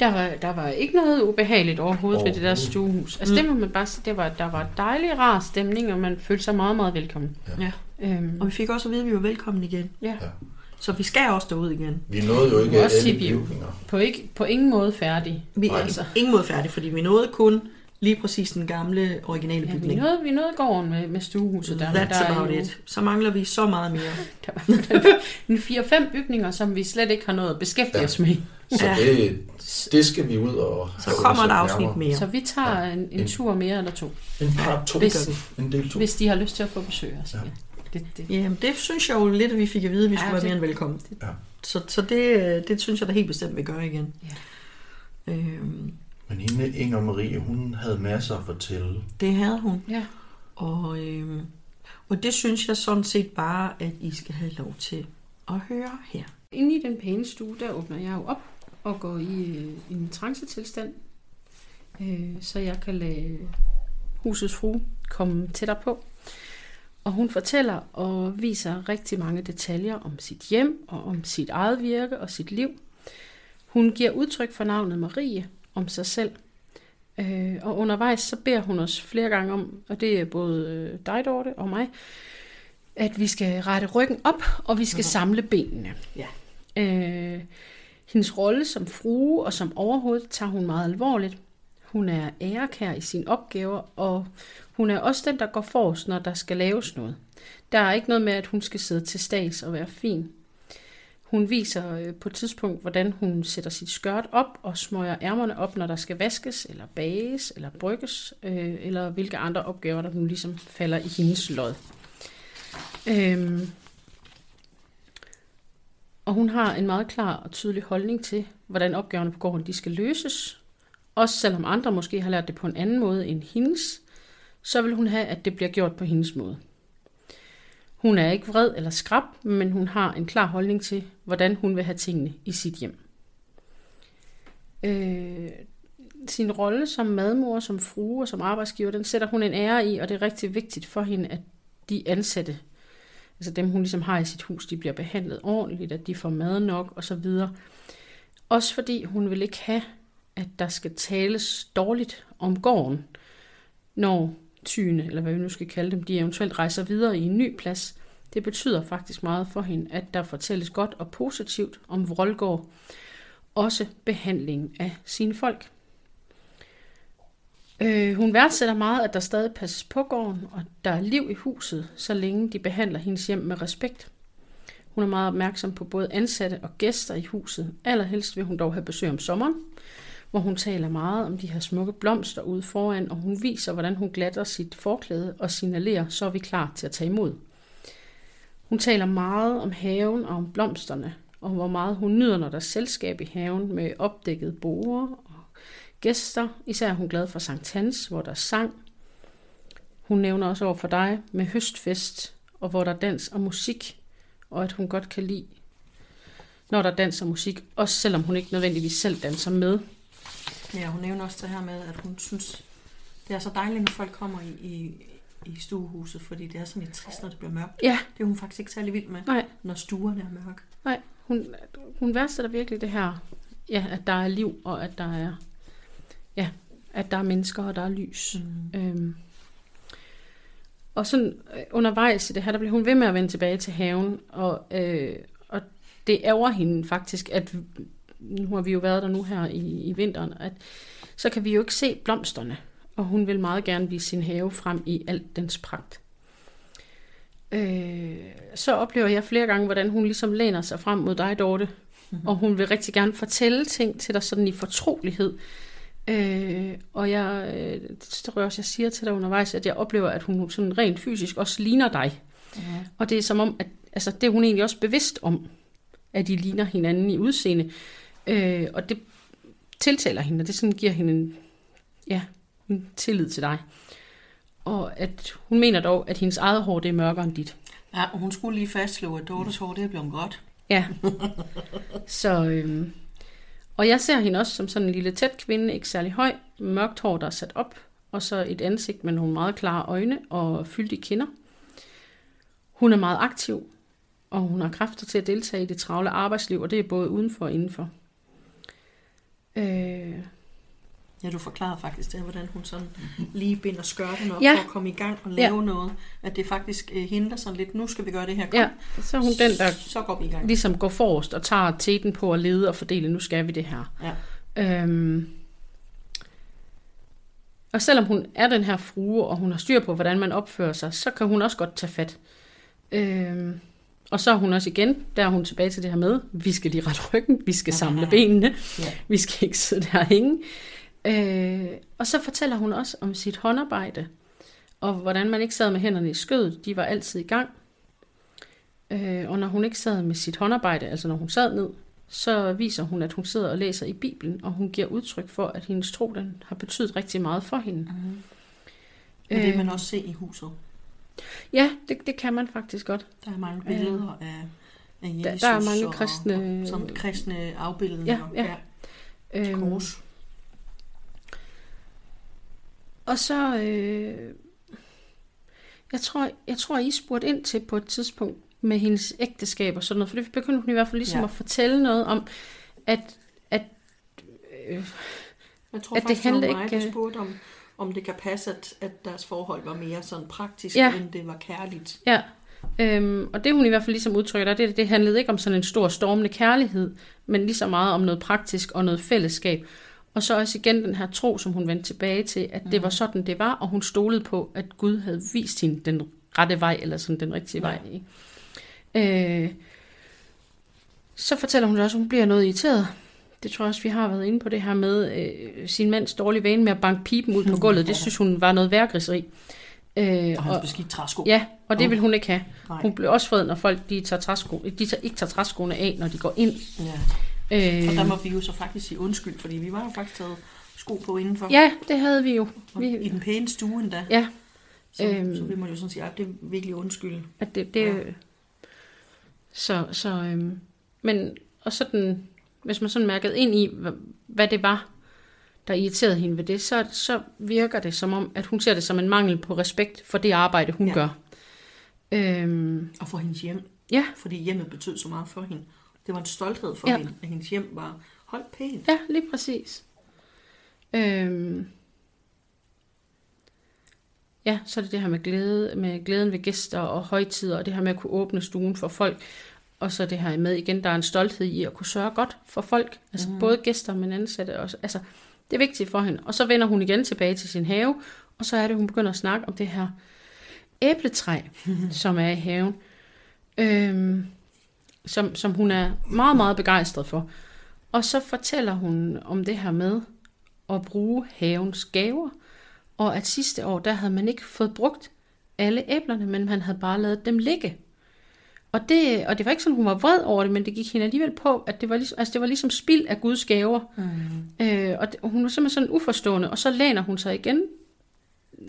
der, var, der var ikke noget ubehageligt overhovedet ved det der stuehus. Altså det må man bare sige, det var, der var dejlig rar stemning, og man følte sig meget, meget velkommen. Ja. Øhm, Og vi fik også at vide, at vi var velkomne igen. ja. Ja. Så vi skal også derud igen. Vi nåede jo ikke også alle vi- bygninger. På, ikke, på ingen måde færdig. Vi er altså. ingen måde færdige, fordi vi nåede kun lige præcis den gamle, originale Ja, vi, bygning. nåede, vi nåede gården med, med stuehuset. Der, That's der er about jo- it. Så mangler vi så meget mere. Der var en 4-5 bygninger, som vi slet ikke har noget at beskæftige Ja. os med. Så Ja. det, det skal vi ud og Så kommer et afsnit nærmere. mere. Så vi tager en, en En- tur mere eller to, En par to. Hvis- En del to. hvis de har lyst til at få besøg os. Ja. Ja. Det, det. Jamen, det synes jeg jo lidt, at vi fik at vide, at vi Ja, skulle være det- mere end velkommen. Ja. Så, så det, det synes jeg da helt bestemt, vi gør igen. Ja. Øhm, Men hende Inger Marie, hun havde masser at fortælle. det havde hun. Ja. Og, øhm, og det synes jeg sådan set bare, at I skal have lov til at høre her. Inde i den pæne stue, der åbner jeg jo op og går i, øh, en trancetilstand, øh, så jeg kan lade husets frue komme tættere på. Og hun fortæller og viser rigtig mange detaljer om sit hjem og om sit eget virke og sit liv. Hun giver udtryk for navnet Marie om sig selv. Øh, og undervejs så beder hun os flere gange om, og det er både øh, dig, Dorte, og mig, at vi skal rette ryggen op, og vi skal samle benene. Ja. Øh, hendes rolle som frue og som overhoved tager hun meget alvorligt. Hun er ærekær i sine opgaver, og hun er også den, der går forrest, når der skal laves noget. Der er ikke noget med, at hun skal sidde til stads og være fin. Hun viser øh, på et tidspunkt, hvordan hun sætter sit skørt op og smøger ærmerne op, når der skal vaskes, eller bages, eller brygges, øh, eller hvilke andre opgaver, der nu ligesom falder i hendes lod. Øhm, og hun har en meget klar og tydelig holdning til, hvordan opgaverne på gården de skal løses. Også selvom andre måske har lært det på en anden måde end hendes, så vil hun have, at det bliver gjort på hendes måde. Hun er ikke vred eller skrab, men hun har en klar holdning til, hvordan hun vil have tingene i sit hjem. Øh, sin rolle som madmor, som frue og som arbejdsgiver, den sætter hun en ære i, og det er rigtig vigtigt for hende, at de ansatte, altså dem hun ligesom har i sit hus, de bliver behandlet ordentligt, at de får mad nok osv. Også fordi hun vil ikke have, at der skal tales dårligt om gården, når tyene, eller hvad vi nu skal kalde dem, de eventuelt rejser videre i en ny plads. Det betyder faktisk meget for hende, at der fortælles godt og positivt om Vroldgård. Også behandlingen af sine folk. Øh, hun værdsætter meget, at der stadig passes på gården, og der er liv i huset, så længe de behandler hendes hjem med respekt. Hun er meget opmærksom på både ansatte og gæster i huset. Allerhelst vil hun dog have besøg om sommeren, hvor hun taler meget om de her smukke blomster ude foran, og hun viser, hvordan hun glatter sit forklæde og signalerer, så er vi klar til at tage imod. Hun taler meget om haven og om blomsterne, og hvor meget hun nyder, når der er selskab i haven med opdækkede borer og gæster. Især er hun glad for Sankt Hans, hvor der er sang. Hun nævner også over for dig med høstfest, og hvor der er dans og musik, og at hun godt kan lide, når der er dans og musik, også selvom hun ikke nødvendigvis selv danser med. Ja, hun nævner også det her med, at hun synes, det er så dejligt, når folk kommer i, i, i stuehuset, fordi det er sådan lidt trist, når det bliver mørkt. Ja, Det er hun faktisk ikke særlig vild med, nej, når stuerne er mørke. nej. Hun, hun værdsætter virkelig det her, ja, at der er liv, og at der er, ja, at der er mennesker, og der er lys. Mm. Øhm. Og sådan øh, undervejs i det her, der bliver hun ved med at vende tilbage til haven, og, øh, og det ærger hende faktisk, at nu har vi jo været der nu her i, i vinteren, at så kan vi jo ikke se blomsterne, og hun vil meget gerne vise sin have frem i alt dens pragt. Øh, så oplever jeg flere gange, hvordan hun ligesom læner sig frem mod dig, Dorte, mm-hmm. og hun vil rigtig gerne fortælle ting til dig sådan i fortrolighed. Øh, og jeg, det tror jeg også, jeg siger til dig undervejs, at jeg oplever, at hun sådan rent fysisk også ligner dig. Mm-hmm. Og det er som om, at altså, det er hun egentlig også bevidst om, at de ligner hinanden i udseende. Øh, og det tiltaler hende, og det sådan giver hende en, ja, en tillid til dig. Og at hun mener dog, at hendes eget hår det er mørkere end dit. Ja, og hun skulle lige fastslå, at Dortes hår, det er blevet godt. Ja. Så, øhm, og jeg ser hende også som sådan en lille tæt kvinde, ikke særlig høj, mørkt hår, der er sat op, og så et ansigt med nogle meget klare øjne og fyldige kinder. Hun er meget aktiv, og hun har kræfter til at deltage i det travle arbejdsliv, og det er både udenfor og indenfor. Øh, Ja, du forklarede faktisk det, hvordan hun sådan lige binder skørten op Ja. for at komme i gang og lave ja. noget. At det faktisk øh, hindrer sådan lidt, nu skal vi gøre det her. Kom. ja, så er hun den, der Så går vi i gang. ligesom går forrest og tager teten på at lede og fordele, nu skal vi det her. Ja. Øhm, og selvom hun er den her frue, og hun har styr på, hvordan man opfører sig, så kan hun også godt tage fat. Øhm, og så er hun også igen, der er hun tilbage til det her med, vi skal lige rette ryggen, vi skal samle benene, Ja. vi skal ikke sidde der og hænge. Øh, og så fortæller hun også om sit håndarbejde, og hvordan man ikke sad med hænderne i skødet, de var altid i gang. Øh, og når hun ikke sad med sit håndarbejde, altså når hun sad ned, så viser hun, at hun sidder og læser i Bibelen, og hun giver udtryk for, at hendes tro den har betydet rigtig meget for hende. Mm-hmm. Men det kan man også se i huset. Ja, det, det kan man faktisk godt. Der er mange billeder af, af Jesus. Der- der er mange og, kristne- Og, sådan kristne afbildninger. Ja, ja. Øhm, Kors. og så, øh, jeg tror, jeg tror, I spurgte ind til på et tidspunkt med hendes ægteskab og sådan noget, for det begyndte hun i hvert fald ligesom ja. Ja. at fortælle noget om, at, at øh, Jeg tror at faktisk, det handler ikke- der spurgte om, om det kan passe, at, at deres forhold var mere sådan praktisk, Ja. end det var kærligt. Ja, øhm, og det hun i hvert fald ligesom udtrykker der, det, det handlede ikke om sådan en stor stormende kærlighed, men lige så meget om noget praktisk og noget fællesskab. Og så også igen den her tro, som hun vendte tilbage til, at det var sådan, det var, og hun stolede på, at Gud havde vist hende den rette vej, eller sådan den rigtige Ja. vej. Ikke? Øh, så fortæller hun også, at hun bliver noget irriteret. Det tror jeg også, vi har været inde på det her med øh, sin mands dårlige vane med at banke pipen ud på gulvet. Det synes hun var noget værgriseri. Øh, Og hans beskidt træsko. Ja, og det Oh. vil hun ikke have. Nej. Hun bliver også vred, når folk de tager træsko, de tager, ikke tager træskoene af, når de går ind. ja. Øh, Og der må vi jo så faktisk sige undskyld, fordi vi var jo faktisk taget sko på indenfor. ja, det havde vi jo. Vi, I den pæne stue endda. ja, Så, øhm. så vi må jo sådan sige, at det er virkelig undskyld. at det, det Ja. så, så øhm, men og sådan, hvis man sådan mærkede ind i, hvad, det var, der irriterede hende ved det, så, så virker det som om, at hun ser det som en mangel på respekt for det arbejde, hun ja. Gør. Øhm, Og for hendes hjem. ja, Fordi hjemmet betød så meget for hende. Det var en stolthed for Ja. hende, at hendes hjem var Hold pænt. Ja, lige præcis. Øhm. Ja, så er det det her med, glæde, med glæden ved gæster og højtider, og det her med at kunne åbne stuen for folk. Og så det her med igen, der er en stolthed i at kunne sørge godt for folk. Altså mm. både gæster, men ansatte også. Altså, det er vigtigt for hende. Og så vender hun igen tilbage til sin have, og så er det, hun begynder at snakke om det her æbletræ, som er i haven. Øhm, som, som hun er meget, meget begejstret for. Og så fortæller hun om det her med at bruge havens gaver, og at sidste år, der havde man ikke fået brugt alle æblerne, men man havde bare lavet dem ligge. Og det, og det var ikke sådan, hun var vred over det, men det gik hende alligevel på, at det var ligesom, altså det var ligesom spild af Guds gaver. Mm. Øh, og, det, hun var simpelthen sådan uforstående, og så læner hun sig igen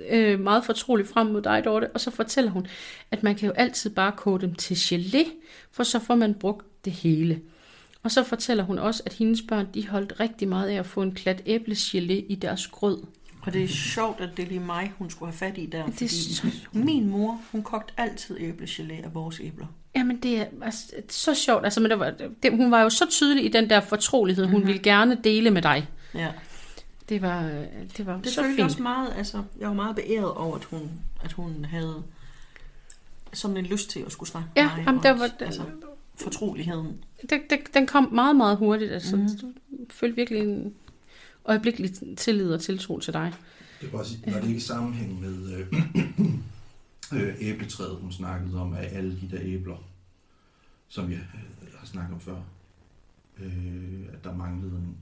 øh, meget fortroligt frem mod dig, Dorte, og så fortæller hun, at man kan jo altid bare koge dem til gelé, for så får man brugt det hele. Og så fortæller hun også, at hendes børn, de holdt rigtig meget af at få en klat æblegelé i deres grød. Og det er sjovt, at det er lige mig, hun skulle have fat i der. Det er så- Min mor, hun kogte altid æblegelé af vores æbler. Jamen, det er altså, så sjovt. Altså, men det var, det, hun var jo så tydelig i den der fortrolighed, hun mm-hmm. ville gerne dele med dig. Ja. Det var, det var Det så følte fint. også meget, altså, jeg var meget beæret over, at hun, at hun havde sådan en lyst til at skulle snakke Ja, med mig. jamen, der var- altså, fortroligheden. det, det, den kom meget, meget hurtigt. Altså, mm. Du følte virkelig en øjeblikkelig tillid og tiltro til dig. Det bare sige, var det ikke i sammenhæng med øh, øh, æbletræet, hun snakkede om, af alle de der æbler, som jeg øh, har snakket om før, øh, at der manglede en...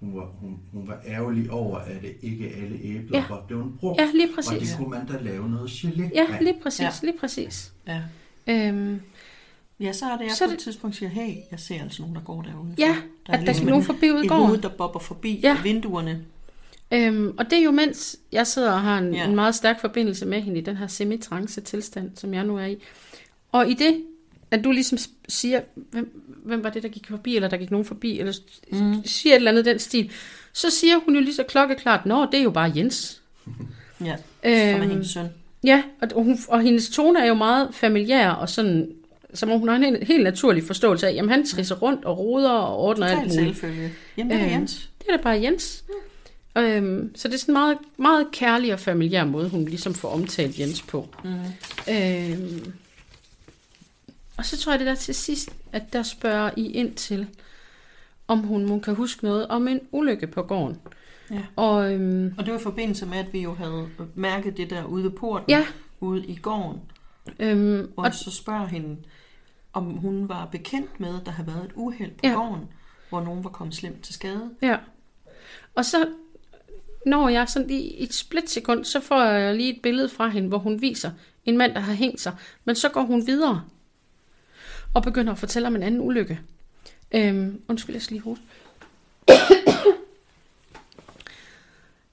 Hun var, hun, hun var ærgerlig over, at det ikke alle æbler Ja. var blevet brugt. Ja, lige og præcis. det kunne man da lave noget gelé Ja, af. lige præcis, Ja. lige præcis. Ja. Øhm, Ja, så er det, jeg Så på det- et tidspunkt siger, hey, jeg ser altså nogen, der går derude. Ja, der at der gik nogen forbi ude i et gården. hoved, der bobber forbi ja. vinduerne. Øhm, og det er jo mens jeg sidder og har en, ja. En meget stærk forbindelse med hende i den her semitrance tilstand, som jeg nu er i. Og i det, at du ligesom siger, hvem, hvem var det, der gik forbi, eller der gik nogen forbi, eller mm. siger et eller andet den stil, så siger hun jo lige så klokkeklart, nå, det er jo bare Jens. Ja, som er Øhm, hendes søn. Ja, og, hun, og hendes tone er jo meget familiær, og sådan, som om hun har en helt, helt naturlig forståelse af, jamen han trisser rundt og roder og ordner alt Totalt muligt. Jamen, det er Øhm, Jens. Det er da bare Jens. Øhm, så det er sådan en meget, meget kærlig og familiær måde, hun ligesom får omtalt Jens på. Mm. Øhm, og så tror jeg det der til sidst, at der spørger I ind til, om hun, hun kan huske noget om en ulykke på gården. Ja. Og øhm, Og det var i forbindelse med, at vi jo havde mærket det der ude ved porten, ja, ude i gården. øhm, Og, og, så spørger hende, om hun var bekendt med, at der havde været et uheld på Ja. ja. gården, hvor nogen var kommet slemt til skade. ja. og så når jeg sådan lige i et splitsekund, så får jeg lige et billede fra hende, hvor hun viser en mand, der har hængt sig. Men så går hun videre og begynder at fortælle om en anden ulykke. Øhm, undskyld, jeg skal lige hoste.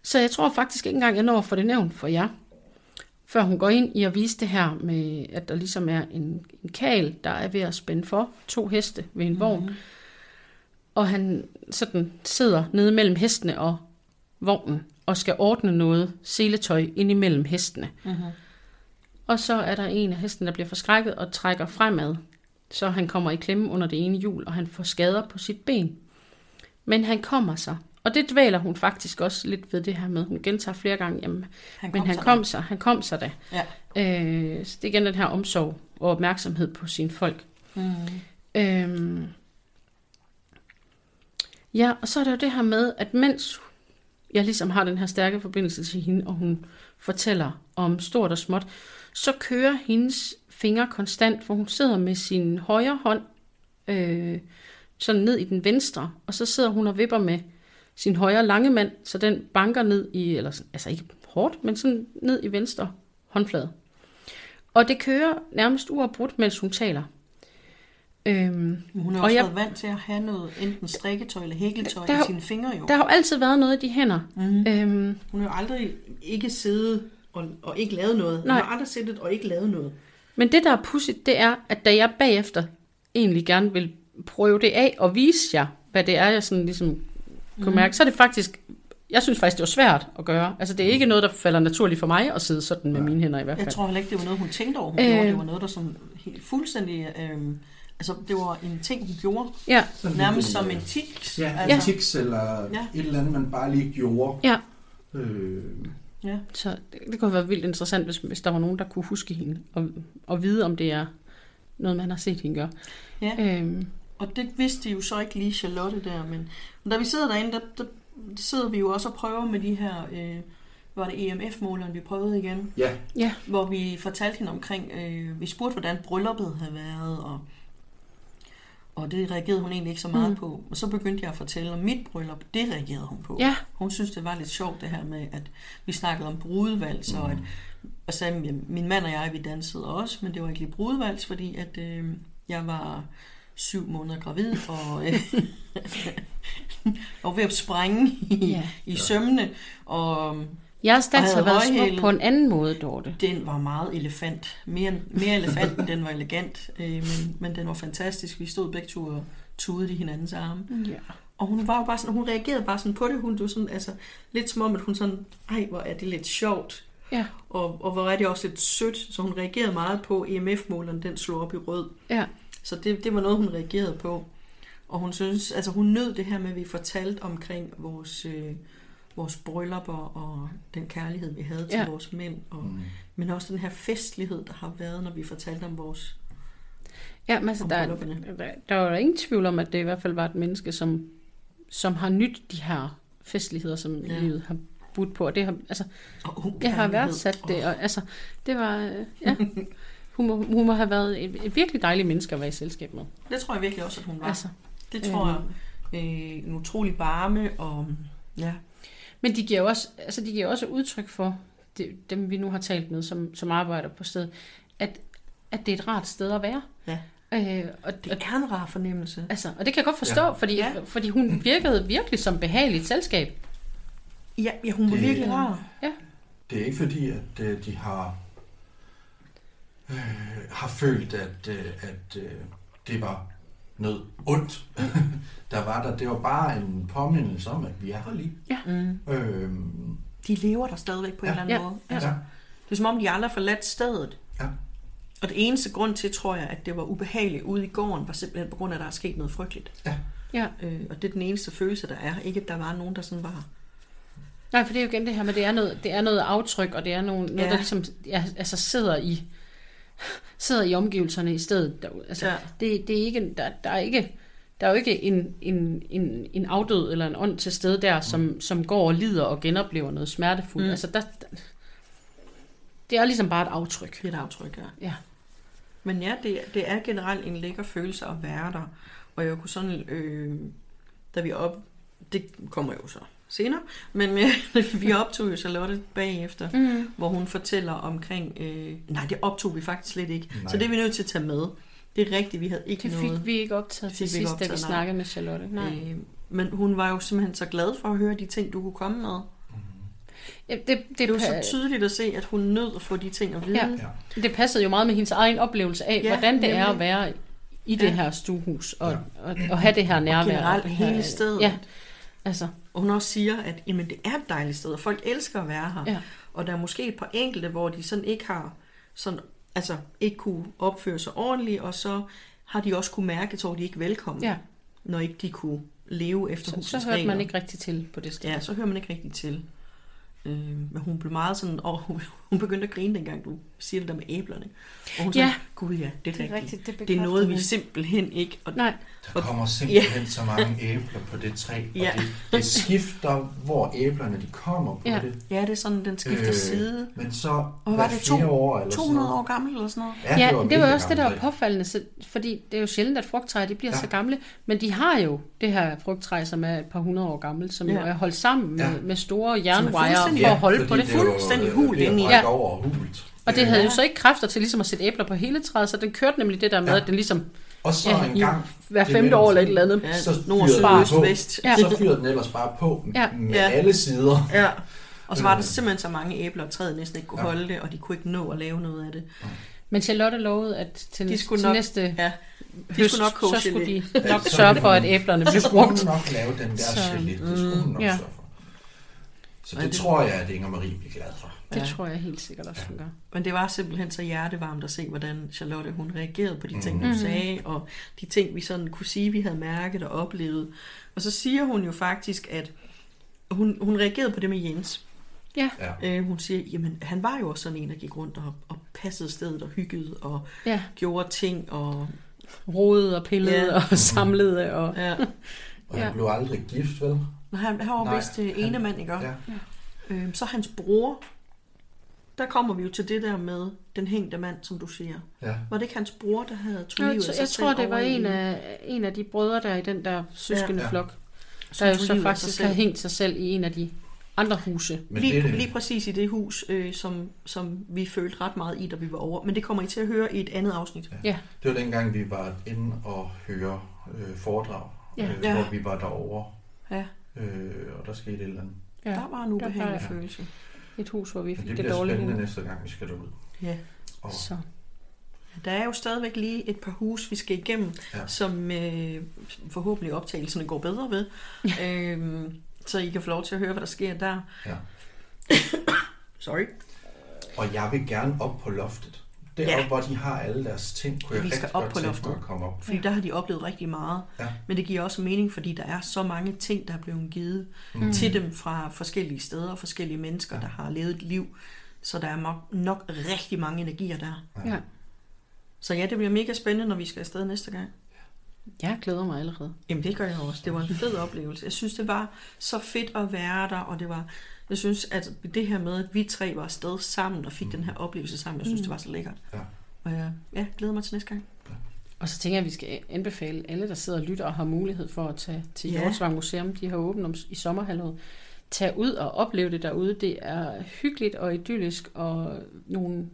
så jeg tror faktisk ikke engang, jeg når at få det nævnt for jer. Før hun går ind i at vise det her med, at der ligesom er en, en kal, der er ved at spænde for to heste ved en mm-hmm. vogn. Og han sådan sidder nede mellem hestene og vognen og skal ordne noget seletøj ind imellem hestene. Mm-hmm. Og så er der en af hestene, der bliver forskrækket og trækker fremad. Så han kommer i klemme under det ene hjul, og han får skader på sit ben. Men han kommer sig. Og det dvæler hun faktisk også lidt ved det her med. Hun gentager flere gange, jamen, Han men han sig kom sig, han kom sig da. Ja. Øh, så det er igen den her omsorg og opmærksomhed på sine folk. Mm. Øhm, ja, og så er der jo det her med, at mens jeg ligesom har den her stærke forbindelse til hende, og hun fortæller om stort og småt, så kører hendes fingre konstant, for hun sidder med sin højre hånd øh, sådan ned i den venstre, og så sidder hun og vipper med sin højre lange mand, så den banker ned i, eller altså ikke hårdt, men sådan ned i venstre håndflade. Og det kører nærmest uafbrudt, mens hun taler. Øhm, hun Og også jeg- været vant til at have noget, enten strikketøj eller hækletøj Der i har- sine fingre jo. der har jo altid været noget i de hænder. Mhm. Mm. Øhm, Hun har jo aldrig ikke siddet og, og ikke lavet noget. Hun Nej. har aldrig siddet og ikke lavet noget. men det, der er pudsigt, det er, at da jeg bagefter egentlig gerne vil prøve det af og vise jer, hvad det er, jeg sådan ligesom kunne Mhm. mærke, så er det faktisk, jeg synes faktisk, det var svært at gøre. Altså, det er ikke noget, der falder naturligt for mig at sidde sådan med mine hænder i hvert fald. Jeg tror heller ikke, det var noget, hun tænkte over. Hun øh. gjorde. Det var noget, der sådan helt fuldstændig øh, Altså, det var en ting, hun gjorde. Ja, Sådan Nærmest som en tics. Ja, altså, en tics eller Ja. ja. et eller andet, man bare lige gjorde. ja. Øh, ja. Så det, det kunne være vildt interessant, hvis, hvis der var nogen, der kunne huske hende, og, og vide, om det er noget, man har set hende gøre. Ja. Øhm, Og det vidste jo så ikke lige Charlotte der, men men da vi sidder derinde, der, der sidder vi jo også og prøver med de her, øh, var det EMF-måleren, vi prøvede igen, ja, ja, hvor vi fortalte hende omkring, øh, vi spurgte, hvordan brylluppet havde været, og, og det reagerede hun egentlig ikke så meget Mm. mm. på. Og så begyndte jeg at fortælle om mit bryllup, det reagerede hun på. ja, Hun synes, det var lidt sjovt det her med, at vi snakkede om brudevals, og at og sagde, min mand og jeg, vi dansede også, men det var ikke lige brudevals, fordi at øh, jeg var syv måneder gravid, og, øh, og ved at sprænge i, Ja. ja. i sømmene, og Og har været smuk på en anden måde, Dorte. den var meget elefant. Mere, mere elefant, end den var elegant, øh, men, men den var fantastisk. Vi stod begge to og tudede i hinandens arme. Ja. Og hun var jo bare sådan, hun reagerede bare sådan på det. Hun var sådan, altså, lidt som om, at hun sådan, ej, hvor er det lidt sjovt. Ja, Og, og hvor er det også lidt sødt, så hun reagerede meget på EMF-måleren, den slog op i rød. ja, Så det, det var noget, hun reagerede på. Og hun synes, altså hun nød det her med, at vi fortalte omkring vores, øh, vores bryllupper og den kærlighed, vi havde til Ja. vores mænd. Og, mm. Men også den her festlighed, der har været, når vi fortalte om vores... ja men altså, Om der, der, der var ingen tvivl om, at det i hvert fald var et menneske, som, som har nyt de her festligheder, som ja. Livet har budt på. Og det har, altså, Og jeg har værdsat det, og altså, det var, øh, ja, hun må, hun må have været et, et virkelig dejligt menneske at være i selskab med. Det tror jeg virkelig også, at hun var. Altså, det tror jeg. Øh, en utrolig varme, og ja, Men de giver jo også, altså de giver også udtryk for, det, dem vi nu har talt med, som, som arbejder på stedet, at, at det er et rart sted at være. ja. Øh, og, Det er en rar fornemmelse. altså, og det kan jeg godt forstå, Ja. ja. fordi, Ja. fordi hun virkede virkelig som behageligt selskab. Ja, ja hun var Det- virkelig rar. det er ikke fordi, at øh, de har, øh, har følt, at, øh, at øh, det var noget ondt, der var der. Det var bare en påmindelse om, at vi er her lige. Mm. Øhm, De lever der stadigvæk på Ja. en eller anden Ja. måde. Ja. Altså, det er som om, de aldrig har forladt stedet. Ja. Og det eneste grund til, tror jeg, at det var ubehageligt ude i gården, var simpelthen på grund af, at der er sket noget frygteligt. Ja. Øh, og det er den eneste følelse, der er. Ikke, at der var nogen, der sådan var... Nej, for det er jo igen det her med, det er noget, det er noget aftryk, og det er noget, noget Ja. der ligesom ja, altså sidder i sidder i omgivelserne i stedet. Der, altså, Ja. det, det er ikke, der, der er ikke der er jo ikke en, en, en, en afdød eller en ånd til stede der, som, som går og lider og genoplever noget smertefuldt. Mm. Mm. Altså, der, der, det er ligesom bare et aftryk. Det er et aftryk, ja. Ja. Men ja, det, det er generelt en lækker følelse at være der. Og jeg kunne sådan, øh, da vi op, det kommer jo så senere, men øh, vi optog jo Charlotte bagefter, Mm. hvor hun fortæller omkring, øh, nej det optog vi faktisk slet ikke, Nej. så det er vi nødt til at tage med. Det er rigtigt, vi havde ikke Det noget. fik vi ikke optaget Det til sidst, da vi optaget, nej. snakkede med Charlotte. Nej. Øh, men hun var jo simpelthen så glad for at høre de ting, du kunne komme med. Ja, det, det, Det er jo pa- så tydeligt at se, at hun nød at få de ting at vide. Ja. ja. det passede jo meget med hendes egen oplevelse af, Ja, hvordan det er nemlig. at være i det Ja. her stuehus, og, Ja. og, og have det her nærvær. generelt og det her- hele stedet. Ja, altså, Og hun også siger, at jamen, det er et dejligt sted, og folk elsker at være her. Ja. Og der er måske et par enkelte, hvor de sådan ikke har sådan, altså ikke kunne opføre sig ordentligt, og så har de også kunne mærke, at de ikke velkomne, ja. når ikke de kunne leve efter Så, husets så hørte man ikke rigtig til på det sted. Ja, så hører man ikke rigtig til. Øh, men hun blev meget sådan, og hun, hun begyndte at grine dengang, du siger det der med æblerne. Og hun Ja. sagde, gud ja, det er, det er rigtigt. rigtigt. Det, Det er noget, vi simpelthen ikke... Og, Nej, Der kommer simpelthen så mange æbler på det træ, og Ja. det, det skifter, hvor æblerne de kommer på Ja. det. ja, det er sådan, den skifter øh, side. Men så Og hvad var det, to- år eller 200 sådan år gammel eller sådan noget. noget. ja, det var, det var også det, der var påfaldende, så, fordi det er jo sjældent, at frugttræer de bliver Ja. så gamle, men de har jo det her frugttræ, som er et par hundrede år gammelt, som ja. Ja. jo er holdt sammen med, Ja. med store jernwire fuldstændig- for at holde fordi på det. fuldstændig øh, hult ved at inde i. Ja. over hult. Og det havde Ja. jo så ikke kræfter til ligesom at sætte æbler på hele træet, så den kørte nemlig det der med, Ja. at den ligesom Og så ja, en i gang, hver det femte år eller et eller andet. Ja, så nord, syd, på. vest. Ja. så fyrer den ellers bare på Ja. med Ja. alle sider. Ja. Og så var der Øh. simpelthen så mange æbler, at træet næsten ikke kunne Ja. holde det, og de kunne ikke nå at lave noget af det. Men Charlotte lovede, at til, De de skulle til nok- næste Ja, de høst, skulle nok så skulle de gelé. nok så sørge for, at æblerne Så blev skulle hun brugt. nok lave den der Så, gelé. Det skulle hun nok ja. sørge for. Så Ja, det, det- tror jeg, at Inger Marie bliver glad for. Det Ja. tror jeg helt sikkert også, hun gør. Men det var simpelthen så hjertevarmt at se, hvordan Charlotte hun reagerede på de ting, Mhm. hun sagde, og de ting, vi sådan kunne sige, vi havde mærket og oplevet. Og så siger hun jo faktisk, at hun, hun reagerede på det med Jens. Ja, Ja. Øh, hun siger, jamen han var jo også sådan en, der gik rundt og, og passede stedet og hyggede og ja. gjorde ting. Og, Rodede og pillede Ja. og samlede. Og... ja. Og han Ja. blev aldrig gift, vel? Men Han, han var Nej, vist øh, ene mand, ikke? Ja. Øh, så hans bror, der kommer vi jo til det der med den hængte mand, som du siger. ja. Var det ikke hans bror, der havde tog Jeg, livet af sig jeg selv tror, det var en af, en af de brødre, der er i den der søskende Ja. flok, der jo så faktisk har hængt sig selv i en af de andre huse. Men lige, det, lige præcis i det hus, øh, som, som vi følte ret meget i, da vi var over. Men det kommer I til at høre i et andet afsnit. Ja, det var dengang, vi var inde og høre øh, foredrag, Ja. øh, Ja. hvor vi var derovre, Ja, øh, og der skete et eller andet. ja. der var en ubehagelig var- følelse. Et hus, hvor vi fik det det, bliver dårlige spændende hus. næste gang, vi skal derud. Ja. Og, Så. Der er jo stadigvæk lige et par hus, vi skal igennem, Ja. ja. som øh, forhåbentlig optagelserne går bedre ved. øhm, så I kan få lov til at høre, hvad der sker der. ja. Sorry. og jeg vil gerne op på loftet. Deroppe, Ja. ja. hvor de har alle deres ting, kunne jeg Vi skal op godt på loftet. komme op. Fordi der har de oplevet rigtig meget. Ja. Men det giver også mening, fordi der er så mange ting, der er blevet givet mm. til dem fra forskellige steder og forskellige mennesker, ja. der har levet et liv. Så der er nok, nok rigtig mange energier der. Ja. Så ja, det bliver mega spændende, når vi skal afsted næste gang. Jeg glæder mig allerede. Jamen det gør jeg også. Det var en fed oplevelse. Jeg synes, det var så fedt at være der, og det var, jeg synes, at det her med, at vi tre var afsted sammen og fik den her oplevelse sammen, jeg synes, det var så lækkert. Ja. Og jeg ja, glæder mig til næste gang. Og så tænker jeg, at vi skal anbefale alle, der sidder og lytter og har mulighed for at tage til Ja. ja. Jordsvang Museum. De har åbent om, i sommerhalvåret. Tag ud og opleve det derude. Det er hyggeligt og idyllisk og nogle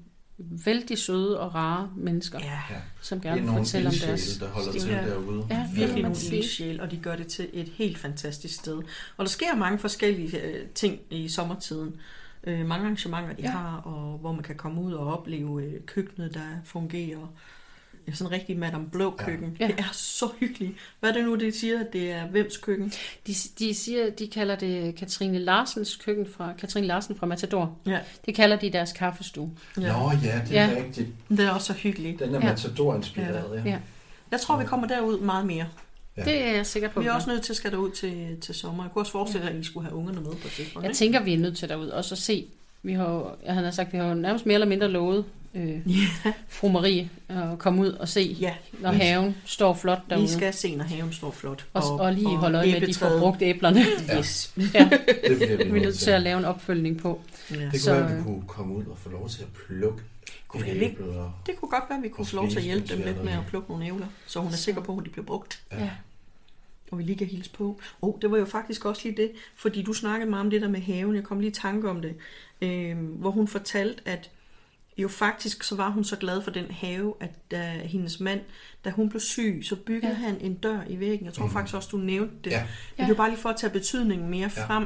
vældig søde og rare mennesker, ja. Ja, som er gerne vil fortælle om deres... der holder til Ja. derude. Ja, virkelig man nogle ildsjæl, og de gør det til et helt fantastisk sted. Og der sker mange forskellige øh, ting i sommertiden. Øh, mange arrangementer, de ja. Ja. har, og hvor man kan komme ud og opleve øh, køkkenet, der fungerer. Ja, sådan en rigtig Madame Blå køkken. Ja. Ja. Det er så hyggeligt. Hvad er det nu, det siger? Det er hvems køkken? De, de siger, de kalder det Katrine Larsens køkken fra Katrine Larsen fra Matador. Ja. Det kalder de deres kaffestue. Nå ja, det er Ja. rigtigt. Det er også så hyggeligt. Den er Ja. Matador-inspireret, ja. Ja. Jeg tror, vi kommer derud meget mere. Ja. Det er jeg sikker på. Vi er også nødt til at skal derud til, til sommer. Jeg kunne også forestille jer, at I skulle have ungerne med på et tidspunkt. Jeg ikke? tænker, vi er nødt til derud også at se. Vi har, jeg havde sagt, vi har jo nærmest mere eller mindre lovet øh, Ja, fru Marie at komme ud og se, ja. når haven står flot derude. Vi skal se, når haven står flot. og, og lige holde øje med, at de får brugt æblerne. Yes. ja, Det bliver vi vi er nødt til at lave en opfølgning på. Ja. Det kunne Så- være, at vi kunne komme ud og få lov til at plukke Kunne vi. Og... Det kunne godt være, at vi kunne Og få lov til at hjælpe dem lidt med at plukke nogle ævler, så hun er sikker på, at de bliver brugt. Ja. Ja. Og vi lige kan hilse på. Oh, det var jo faktisk også lige det, fordi du snakkede meget om det der med haven. Jeg kom lige i tanke om det. Øh, hvor hun fortalte, at jo faktisk så var hun så glad for den have, at da hendes mand, da hun blev syg, så byggede ja. Han en dør i væggen. Jeg tror mm. faktisk også, du nævnte det. Ja. Ja. Det er jo bare lige for at tage betydningen mere Ja. frem,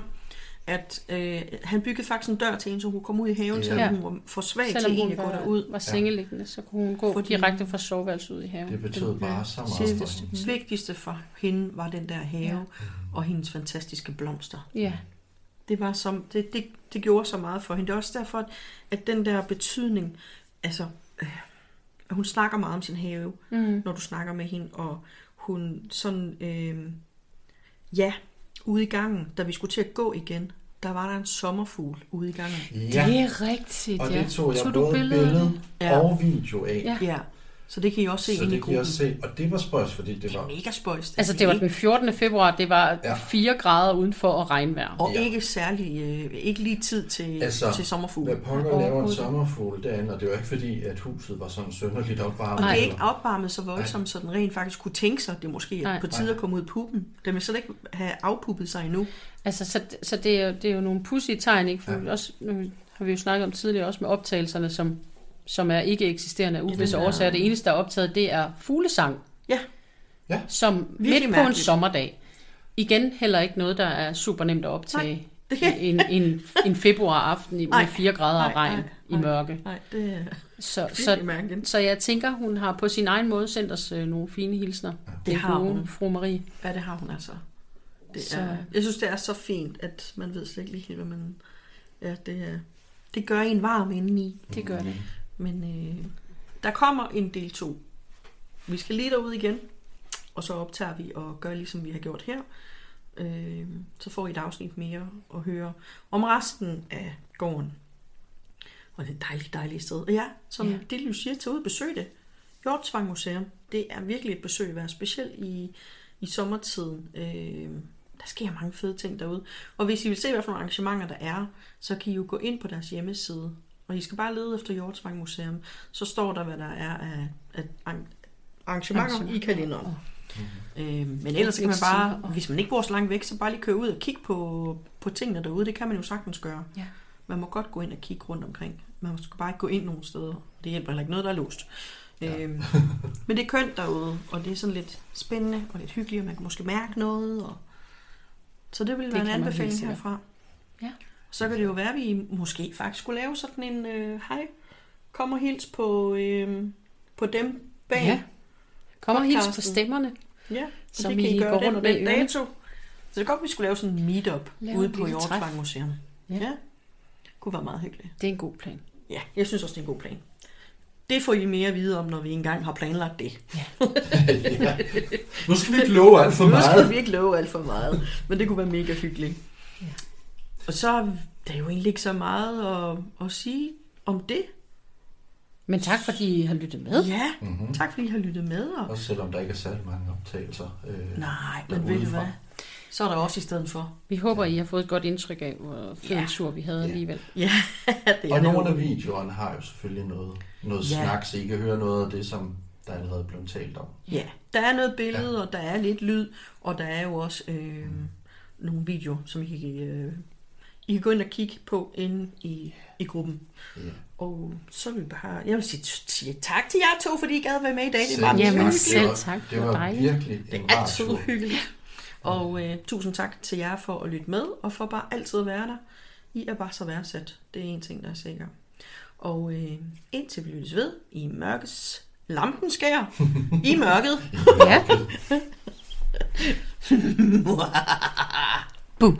at øh, han byggede faktisk en dør til hende, så hun kunne komme ud i haven, Ja. selvom hun var for svag Selvom til egentlig at gå var, derud. var sengeliggende, så kunne hun gå Fordi- direkte fra soveværelset ud i haven. Det betød bare så meget Det, for hende. det vigtigste for hende var den der have ja. og hendes fantastiske blomster. Ja, Det, var som, det, det, det gjorde så meget for hende. Det er også derfor, at, at den der betydning, altså, øh, hun snakker meget om sin have, mm. når du snakker med hende, og hun sådan, øh, ja, ude i gangen, da vi skulle til at gå igen, der var der en sommerfugl ude i gangen. Ja, det er rigtigt, og ja. det tog jeg Tog du både billede Ja. og video af. Ja. Ja, så det kan I også se Så inde i det kan jeg gruppen. også se. Og det var spøjs, fordi det Det er var... mega spøjst. Altså, det var den 14. februar, det var Ja. 4 grader udenfor og regnvejr. Og Ja. ikke særlig, øh, ikke lige tid til, Altså, altså, til sommerfugl. Hvad pokker laver en sommerfugl derinde, og det var ikke fordi, at huset var sådan sønderligt opvarmet. Og det er ikke opvarmet så voldsomt, så den rent faktisk kunne tænke sig, at det måske er Nej. på tide at komme ud af puppen. Den vil slet ikke have afpuppet sig endnu. Altså, så, så det, er jo, det er jo nogle pudsige tegn, ikke? For ja. også, nu har vi jo snakket om tidligere, også med optagelserne, som, som er ikke eksisterende af uvisse er- årsager. Det eneste, der er optaget, det er fuglesang. Ja. Ja. Som Virkelig midt på en mærkeligt. sommerdag. Igen heller ikke noget, der er super nemt at optage. det- i en, en, en februar aften i- Nej. med 4 grader og Nej, regn nej, i nej. mørke. Nej, det er Så, så, mærkeligt. så jeg tænker, hun har på sin egen måde sendt os øh, nogle fine hilsner. Det har gode hun. fru Marie. Ja, det har hun altså. Det Så- er, jeg synes, det er så fint, at man ved slet ikke lige helt, hvad man... Ja, det, er, det gør en varm indeni. Det gør det. Men øh, der kommer en del 2. Vi skal lige derud igen, og så optager vi og gør ligesom vi har gjort her. Øh, så får I et afsnit mere at høre om resten af gården. Og det er et dejligt, dejligt sted. Og ja, som ja. det, du siger, til ud og besøg det. Hjortsvang Museum, det er virkelig et besøg værd, specielt i, i sommertiden. Øh, der sker mange fede ting derude. Og hvis I vil se, hvad for nogle arrangementer der er, så kan I jo gå ind på deres hjemmeside. Og I skal bare lede efter Hjortsvang Museum. Så står der, hvad der er af, af arrangementer, arrangementer i kalenderen. Øh, men ellers så kan man bare, hvis man ikke bor så langt væk, så bare lige køre ud og kigge på, på tingene derude. Det kan man jo sagtens gøre. Ja. Man må godt gå ind og kigge rundt omkring. Man skal bare ikke gå ind nogen steder. Det hjælper heller ikke noget, der er låst. Ja. Øhm, men det er kønt derude, og det er sådan lidt spændende og lidt hyggeligt, og man kan måske mærke noget. Og... Så det vil Det være en anbefaling herfra. Ja. Så kan det jo være, at vi måske faktisk skulle lave sådan en øh, hej, kom og hils på, øh, på dem bag. Ja. Kom og hils på stemmerne. Ja, Som så det kan I I gøre går den rundt og med den dato. Så det er godt, vi skulle lave sådan en meetup Lave ude på. Hjortvang Museum. Ja. Ja. ja. Kunne være meget hyggeligt. Det er en god plan. Ja, jeg synes også, det er en god plan. Det får I mere at vide om, når vi engang har planlagt det. ja. Nu skal vi ikke love alt for Nu skal meget. vi ikke love alt for meget, men det kunne være mega hyggeligt. Ja. Og så er der er jo egentlig ikke så meget at, at sige om det. Men tak, fordi I har lyttet med. Ja, Mhm. tak fordi I har lyttet med. Og... Også selvom der ikke er særlig mange optagelser. Øh, Nej, men ved du hvad? Så er der også i stedet for. Vi håber, I har fået et godt indtryk af, hvor fed Ja. tur vi havde Ja. alligevel. Ja, det er Og nogle af videoerne har jo selvfølgelig noget, noget Ja. snak, så I kan høre noget af det, som der allerede er blevet talt om. Ja, der er noget billede, og der er lidt lyd, og der er jo også øh, nogle videoer, som I kan, øh, I kan gå ind og kigge på inde i, i gruppen. Ja. Og så vil vi bare, jeg vil sige, sige tak til jer to, fordi I gad være med i dag. Det var Selv Jamen, tak. selv Det var- tak. Det Det var var dejligt. virkelig en Det er altid hyggeligt. Og øh, tusind tak til jer for at lytte med, og for bare altid at være der. I er bare så værdsat. Det er en ting, der er sikker. Og øh, indtil vi lyttes ved i mørkets lampen skær i mørket. Ja. Boom.